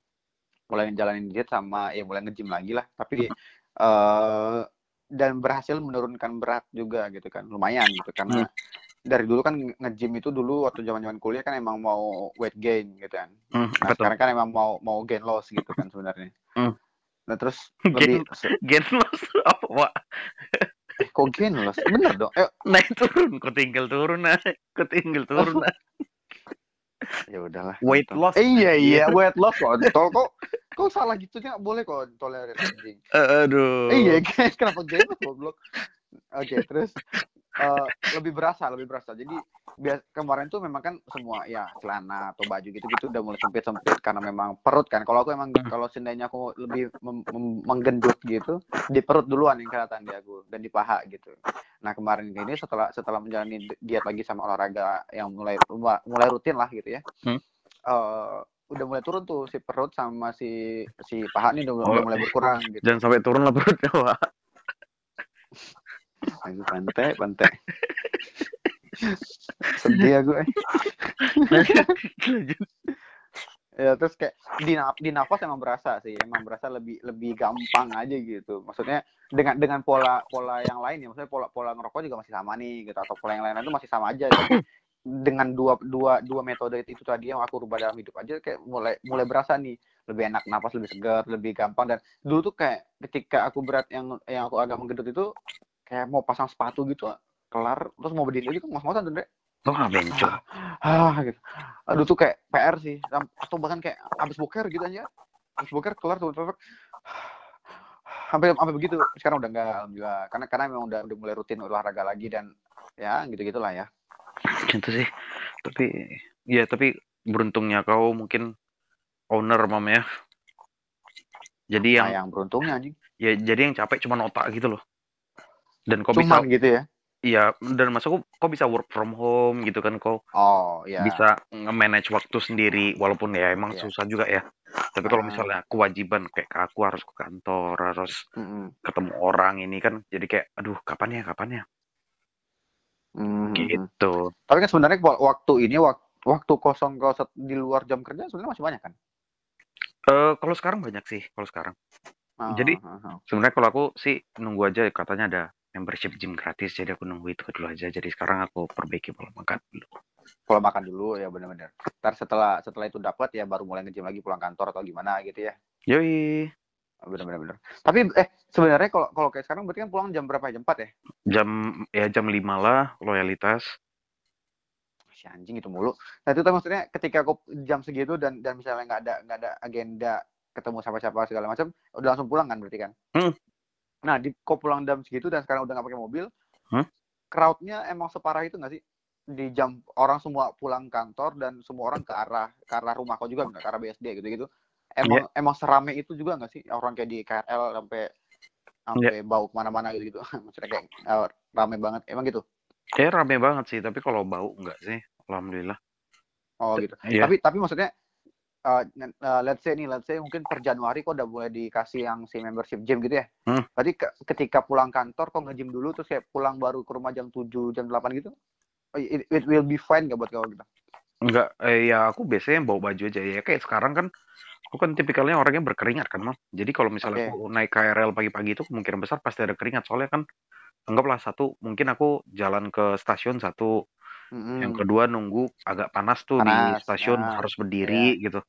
mulai jalanin diet sama ya mulai nge-gym lagi lah. Tapi eh dan berhasil menurunkan berat juga gitu kan. Lumayan gitu. Karena dari dulu kan nge-gym itu dulu waktu zaman-zaman kuliah kan emang mau weight gain gitu kan. Hmm, nah sekarang kan emang mau mau gain loss gitu kan sebenarnya. Hmm. nah terus Gain- lebih Gen loss? Apa, Wak? eh, kok gain loss? Bener dong. Eh Naik turun, kok tinggal turun naik, kok tinggal turun naik. ya udahlah Weight kontol. loss. eh, iya iya. weight loss kontol kok kok salah gitu? Nggak boleh kok tolerir anjing. Aduh. eh, iya guys kenapa game goblok oke terus eh, lebih berasa lebih berasa jadi bias kemarin tuh memang kan semua ya celana atau baju gitu gitu udah mulai sempit sempit karena memang perut kan kalau aku emang kalau seandainya aku lebih mem- mem- menggendut gitu di perut duluan yang kelihatan di aku dan di paha gitu nah kemarin ini setelah setelah menjalani diet lagi sama olahraga yang mulai mulai rutin lah gitu ya Hmm. eh, udah mulai turun tuh si perut sama si si paha nih udah, udah Oh. mulai berkurang gitu Jangan sampai turun lah perutnya, Wak. Aduh, pantai, pantai. Sedih aku eh. Ya terus kayak di, na- di nafas emang berasa sih, emang berasa lebih lebih gampang aja gitu. Maksudnya dengan dengan pola pola yang lain ya, maksudnya pola pola ngerokok juga masih sama nih gitu atau pola yang lain itu masih sama aja. Tapi dengan dua dua dua metode itu tadi yang aku rubah dalam hidup aja kayak mulai mulai berasa nih lebih enak nafas lebih segar lebih gampang dan dulu tuh kayak ketika aku berat yang yang aku agak menggendut itu kayak mau pasang sepatu gitu kelar terus mau berdiri itu ngos-ngosan tuh Dek. Lo nggak bencong. ah gitu aduh tuh kayak PR sih atau bahkan kayak abis boker gitu aja abis boker kelar tuh terus sampai sampai begitu sekarang udah enggak alhamdulillah karena karena memang udah udah mulai rutin olahraga lagi dan ya gitu gitulah ya Gitu sih. Tapi, ya tapi beruntungnya kau mungkin owner, Mam ya. Jadi yang, nah, yang beruntungnya anjing ya jadi yang capek cuma otak gitu loh. Dan kau bisa gitu ya Iya, dan masa kok kok bisa work from home gitu kan kok oh ya bisa nge-manage waktu sendiri walaupun ya emang Iya. susah juga ya. Tapi kalau misalnya kewajiban kayak ke aku harus ke kantor, harus Mm-mm. ketemu orang ini kan jadi kayak aduh kapan ya kapan ya Mhm. gitu. tapi kan sebenarnya wa- waktu ini waktu waktu kosong kau di luar jam kerja sebenarnya masih banyak kan Eh kalau sekarang banyak sih kalau sekarang. Ah, Jadi- ah. Sebenarnya kalau aku sih nunggu aja katanya ada membership gym gratis jadi aku nunggu itu dulu aja. Jadi sekarang aku perbaiki pola makan dulu. pola makan dulu ya benar-benar ntar setelah setelah itu dapat ya baru mulai nge-gym lagi pulang kantor atau gimana gitu ya Yoi. benar-benar benar tapi eh sebenarnya kalau kalau kayak sekarang berarti kan pulang jam berapa jam 4 ya Jam ya jam 5 lah loyalitas. si anjing itu mulu nah itu tuh maksudnya ketika aku jam segitu dan dan misalnya nggak ada nggak ada agenda ketemu siapa-siapa segala macam udah langsung pulang kan berarti kan Hmm. Nah di kok pulang jam segitu dan sekarang udah nggak pakai mobil Hmm. crowdnya emang separah itu nggak sih di jam orang semua pulang kantor dan semua orang ke arah ke arah rumah kau juga nggak ke arah BSD gitu gitu emang Iya. emang serame itu juga nggak sih orang kayak di KRL sampai sampai Iya. bau ke mana-mana gitu gitu maksudnya kayak eh, rame banget emang gitu Kayak rame banget sih, tapi kalau bau enggak sih. Alhamdulillah. oh gitu Iya. tapi tapi maksudnya uh, uh, let's say nih let's say mungkin per Januari kok udah mulai dikasih yang si membership gym gitu ya Hmm. berarti ke- ketika pulang kantor kok nge-gym dulu terus kayak pulang baru ke rumah jam 7 jam 8 gitu oh, it, it will be fine gak buat kau gitu Enggak, eh, ya aku biasanya bawa baju aja ya. Kayak sekarang kan, aku kan tipikalnya orangnya berkeringat kan, Mam. Jadi kalau misalnya Oke. aku naik KRL pagi-pagi itu kemungkinan besar pasti ada keringat. Soalnya kan, anggaplah satu, mungkin aku jalan ke stasiun satu, Mm-mm. yang kedua nunggu agak panas tuh di Panas, stasiun ya. harus berdiri gitu.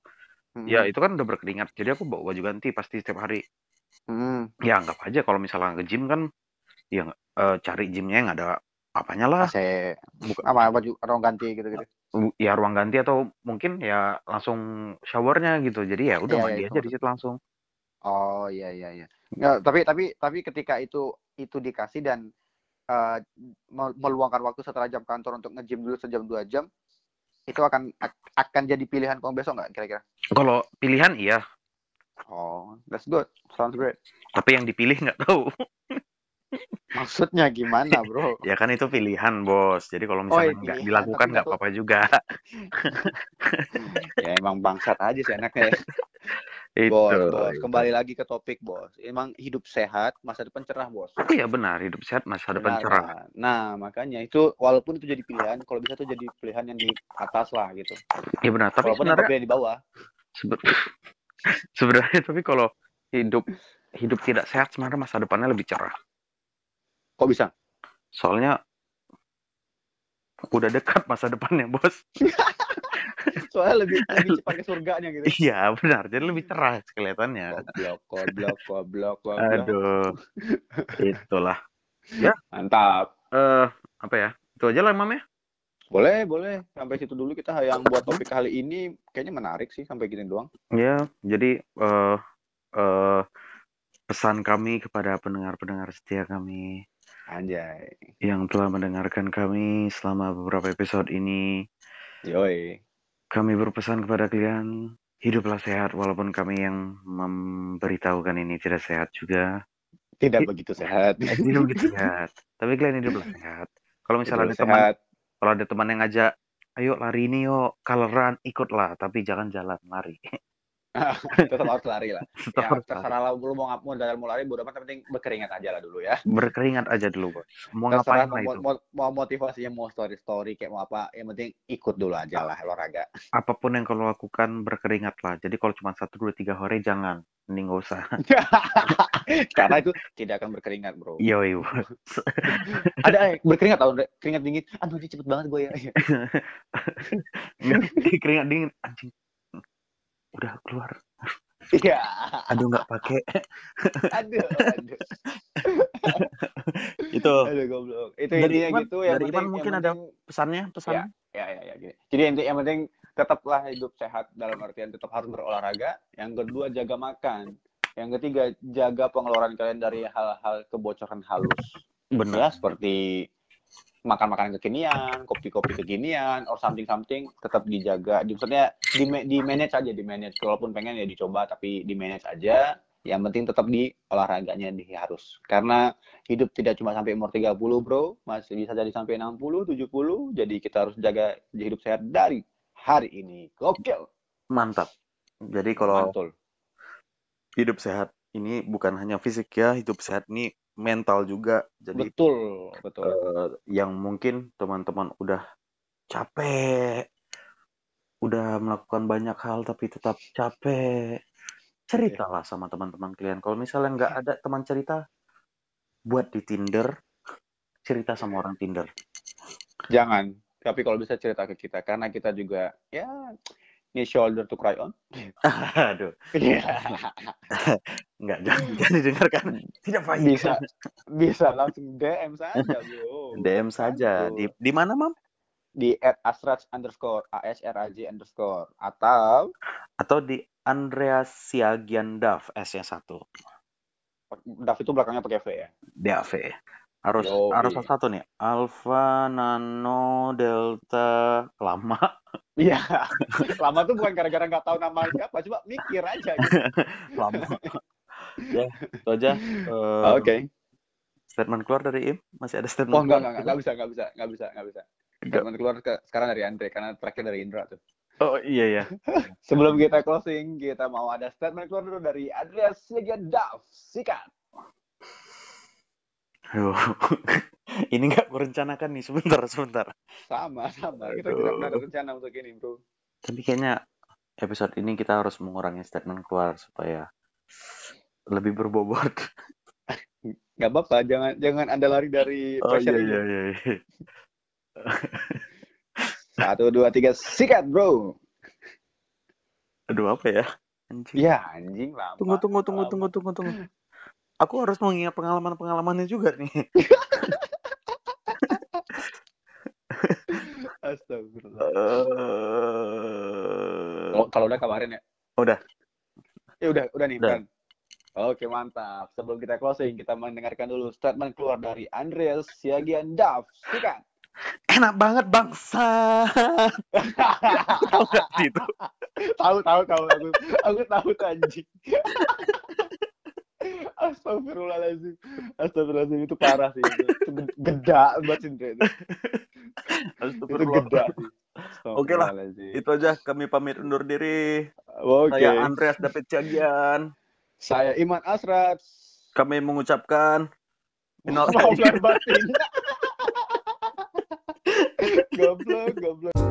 Mm-mm. Ya itu kan udah berkeringat. Jadi aku bawa baju ganti pasti setiap hari. Mm-mm. Ya anggap aja kalau misalnya ke gym kan, ya eh, cari gymnya yang ada apanya lah. AC buka apa baju ruang ganti gitu gitu U- ya ruang ganti atau mungkin ya langsung showernya gitu jadi ya udah Iya, mandi iya, aja di situ langsung oh iya iya iya Nggak, tapi tapi tapi ketika itu itu dikasih dan uh, mel- meluangkan waktu setelah jam kantor untuk nge-gym dulu sejam dua jam itu akan ak- akan jadi pilihan kamu besok nggak kira-kira? Kalau pilihan iya. Oh that's good. Sounds great. Tapi yang dipilih nggak tahu. Maksudnya gimana bro? Ya kan itu pilihan bos. Jadi kalau Oh, misalnya iya, nggak dilakukan tapi nggak nggak apa-apa juga. Ya emang bangsat aja sih enaknya ya. Itu. Bos, bos, itu. kembali lagi ke topik, bos. Emang hidup sehat, masa depan cerah, bos. Iya benar, hidup sehat masa depan Benar, cerah. kan? Nah, makanya itu walaupun itu jadi pilihan, kalau bisa tuh jadi pilihan yang di atas lah gitu. Iya benar, tapi walaupun sebenarnya pilihan di bawah. sebe- sebenarnya tapi kalau hidup hidup tidak sehat sebenarnya masa depannya lebih cerah. Kok bisa? Soalnya udah dekat masa depannya, Bos. Soalnya lebih lebih cepat ke surganya gitu. Iya, benar. Jadi lebih cerah kelihatannya. Goblok, goblok, goblok, goblok. Aduh. Itulah. Mantap. Eh, apa ya? Itu aja lah, Mam ya. Boleh, boleh. Sampai situ dulu kita yang buat topik kali ini kayaknya menarik sih sampai gini doang. Ya, jadi eh eh pesan kami kepada pendengar-pendengar setia kami Anjay. yang telah mendengarkan kami selama beberapa episode ini. Yoi. Kami berpesan kepada kalian, hiduplah sehat walaupun kami yang memberitahukan ini tidak sehat juga. Tidak Hi- begitu sehat. Hidup begitu sehat. Tapi kalian hiduplah sehat. Kalau misalnya ada Hidup teman, sehat. kalau ada teman yang ngajak, ayo lari ini yuk, coloran, ikutlah. Tapi jangan jalan, lari. Tetap harus lari lah. Tetap Ya, harus lari. terserah lah lu mau ngap mau mau lari, bodo amat penting berkeringat aja lah dulu ya. Berkeringat aja dulu, bos. Mau Terserah ngapain lah mau, itu. mau, mau motivasinya mau story story kayak mau apa, yang penting ikut dulu aja lah olahraga. Apa pun yang kau lakukan, berkeringat lah. Jadi kalau cuma satu, dua, tiga hari, jangan. Mending gak usah. Karena itu tidak akan berkeringat bro. Yoi, bos. Ada eh, berkeringat tau, keringat dingin. Aduh ini cepet banget gue ya. keringat dingin, anjing. Udah keluar. Iya. Aduh, nggak pakai. Aduh, aduh. itu Aduh goblok. Itu Dari intinya Iman- gitu yang dari Iman mungkin ada penting- pesannya, pesannya. ya ya ya gini. Jadi yang, yang penting tetaplah hidup sehat dalam artian tetap harus berolahraga. Yang kedua jaga makan. Yang ketiga jaga pengeluaran kalian dari hal-hal kebocoran halus. Bener. Ya seperti makan makanan kekinian, kopi-kopi kekinian, or something something tetap dijaga. Di, maksudnya di, di manage aja, di manage. Walaupun pengen ya dicoba tapi di manage aja. Yang penting tetap di olahraganya di harus. Karena hidup tidak cuma sampai umur 30, Bro. Masih bisa jadi sampai 60, 70. Jadi kita harus jaga hidup sehat dari hari ini. Gokil. Mantap. Jadi kalau Mantul. hidup sehat ini bukan hanya fisik ya, hidup sehat ini mental juga. Jadi Betul, betul. eh, yang mungkin teman-teman udah capek, udah melakukan banyak hal tapi tetap capek, ceritalah sama teman-teman kalian. Kalau misalnya nggak ada teman cerita, buat di Tinder, cerita sama orang Tinder. Jangan. Tapi kalau bisa cerita ke kita. Karena kita juga, ya, ini shoulder to cry on. Aduh, Iya. nggak jangan, jangan didengarkan. Tidak baik. bisa bisa langsung DM saja bro DM saja. Di di mana, Mam? di at asraj underscore asraj underscore atau Atau di Andreas Siagian Dav S-nya satu. Dav itu belakangnya pakai V ya DAV. Harus Yoi. harus satu nih. Alpha, Nano, Delta, lama. iya lama tuh bukan gara-gara nggak tahu nama siapa coba mikir aja gitu. lama. ya, itu aja. Eh, oke Statement keluar dari Im? Masih ada statement oh enggak keluar? enggak enggak bisa enggak bisa enggak bisa enggak bisa Enggak. Statement keluar ke, sekarang dari Andre karena terakhir dari Indra tuh Oh iya ya. sebelum kita closing kita mau ada statement keluar dulu dari Andreas Siagian Dav sikat. Ini nggak kurencanakan nih sebentar sebentar. sama sama kita Aduh. tidak pernah ada rencana untuk ini bro Tapi kayaknya episode ini kita harus mengurangi statement keluar supaya lebih berbobot. nggak apa-apa jangan jangan anda lari dari Oh iya ini. iya iya. iya. Satu, dua, tiga, sikat, bro. Aduh apa ya? Anjing. Ya, anjing lama. Tunggu tunggu tunggu lama. tunggu tunggu tunggu. Aku harus mengingat pengalaman-pengalamannya juga nih. Astagfirullah. Eh, Oh, kalau udah kabarin ya. Udah. Ya udah, udah nih, Udah. kan. Oke, mantap. Sebelum kita closing, kita mendengarkan dulu statement keluar dari Andreas Siagian Dav. Sikat. enak banget bangsa. Tahu nggak sih itu? tahu, tahu, tahu. Aku, aku tahu anjing. Astagfirullahaladzim. Astagfirullahaladzim itu parah sih. Itu, itu geda buat cinta itu. Itu geda sih. Oke lah, itu aja kami pamit undur diri. Oke. Okay. Saya Andreas David Cagian. Saya Iman Asrat. Kami mengucapkan final batin. goblok, goblok.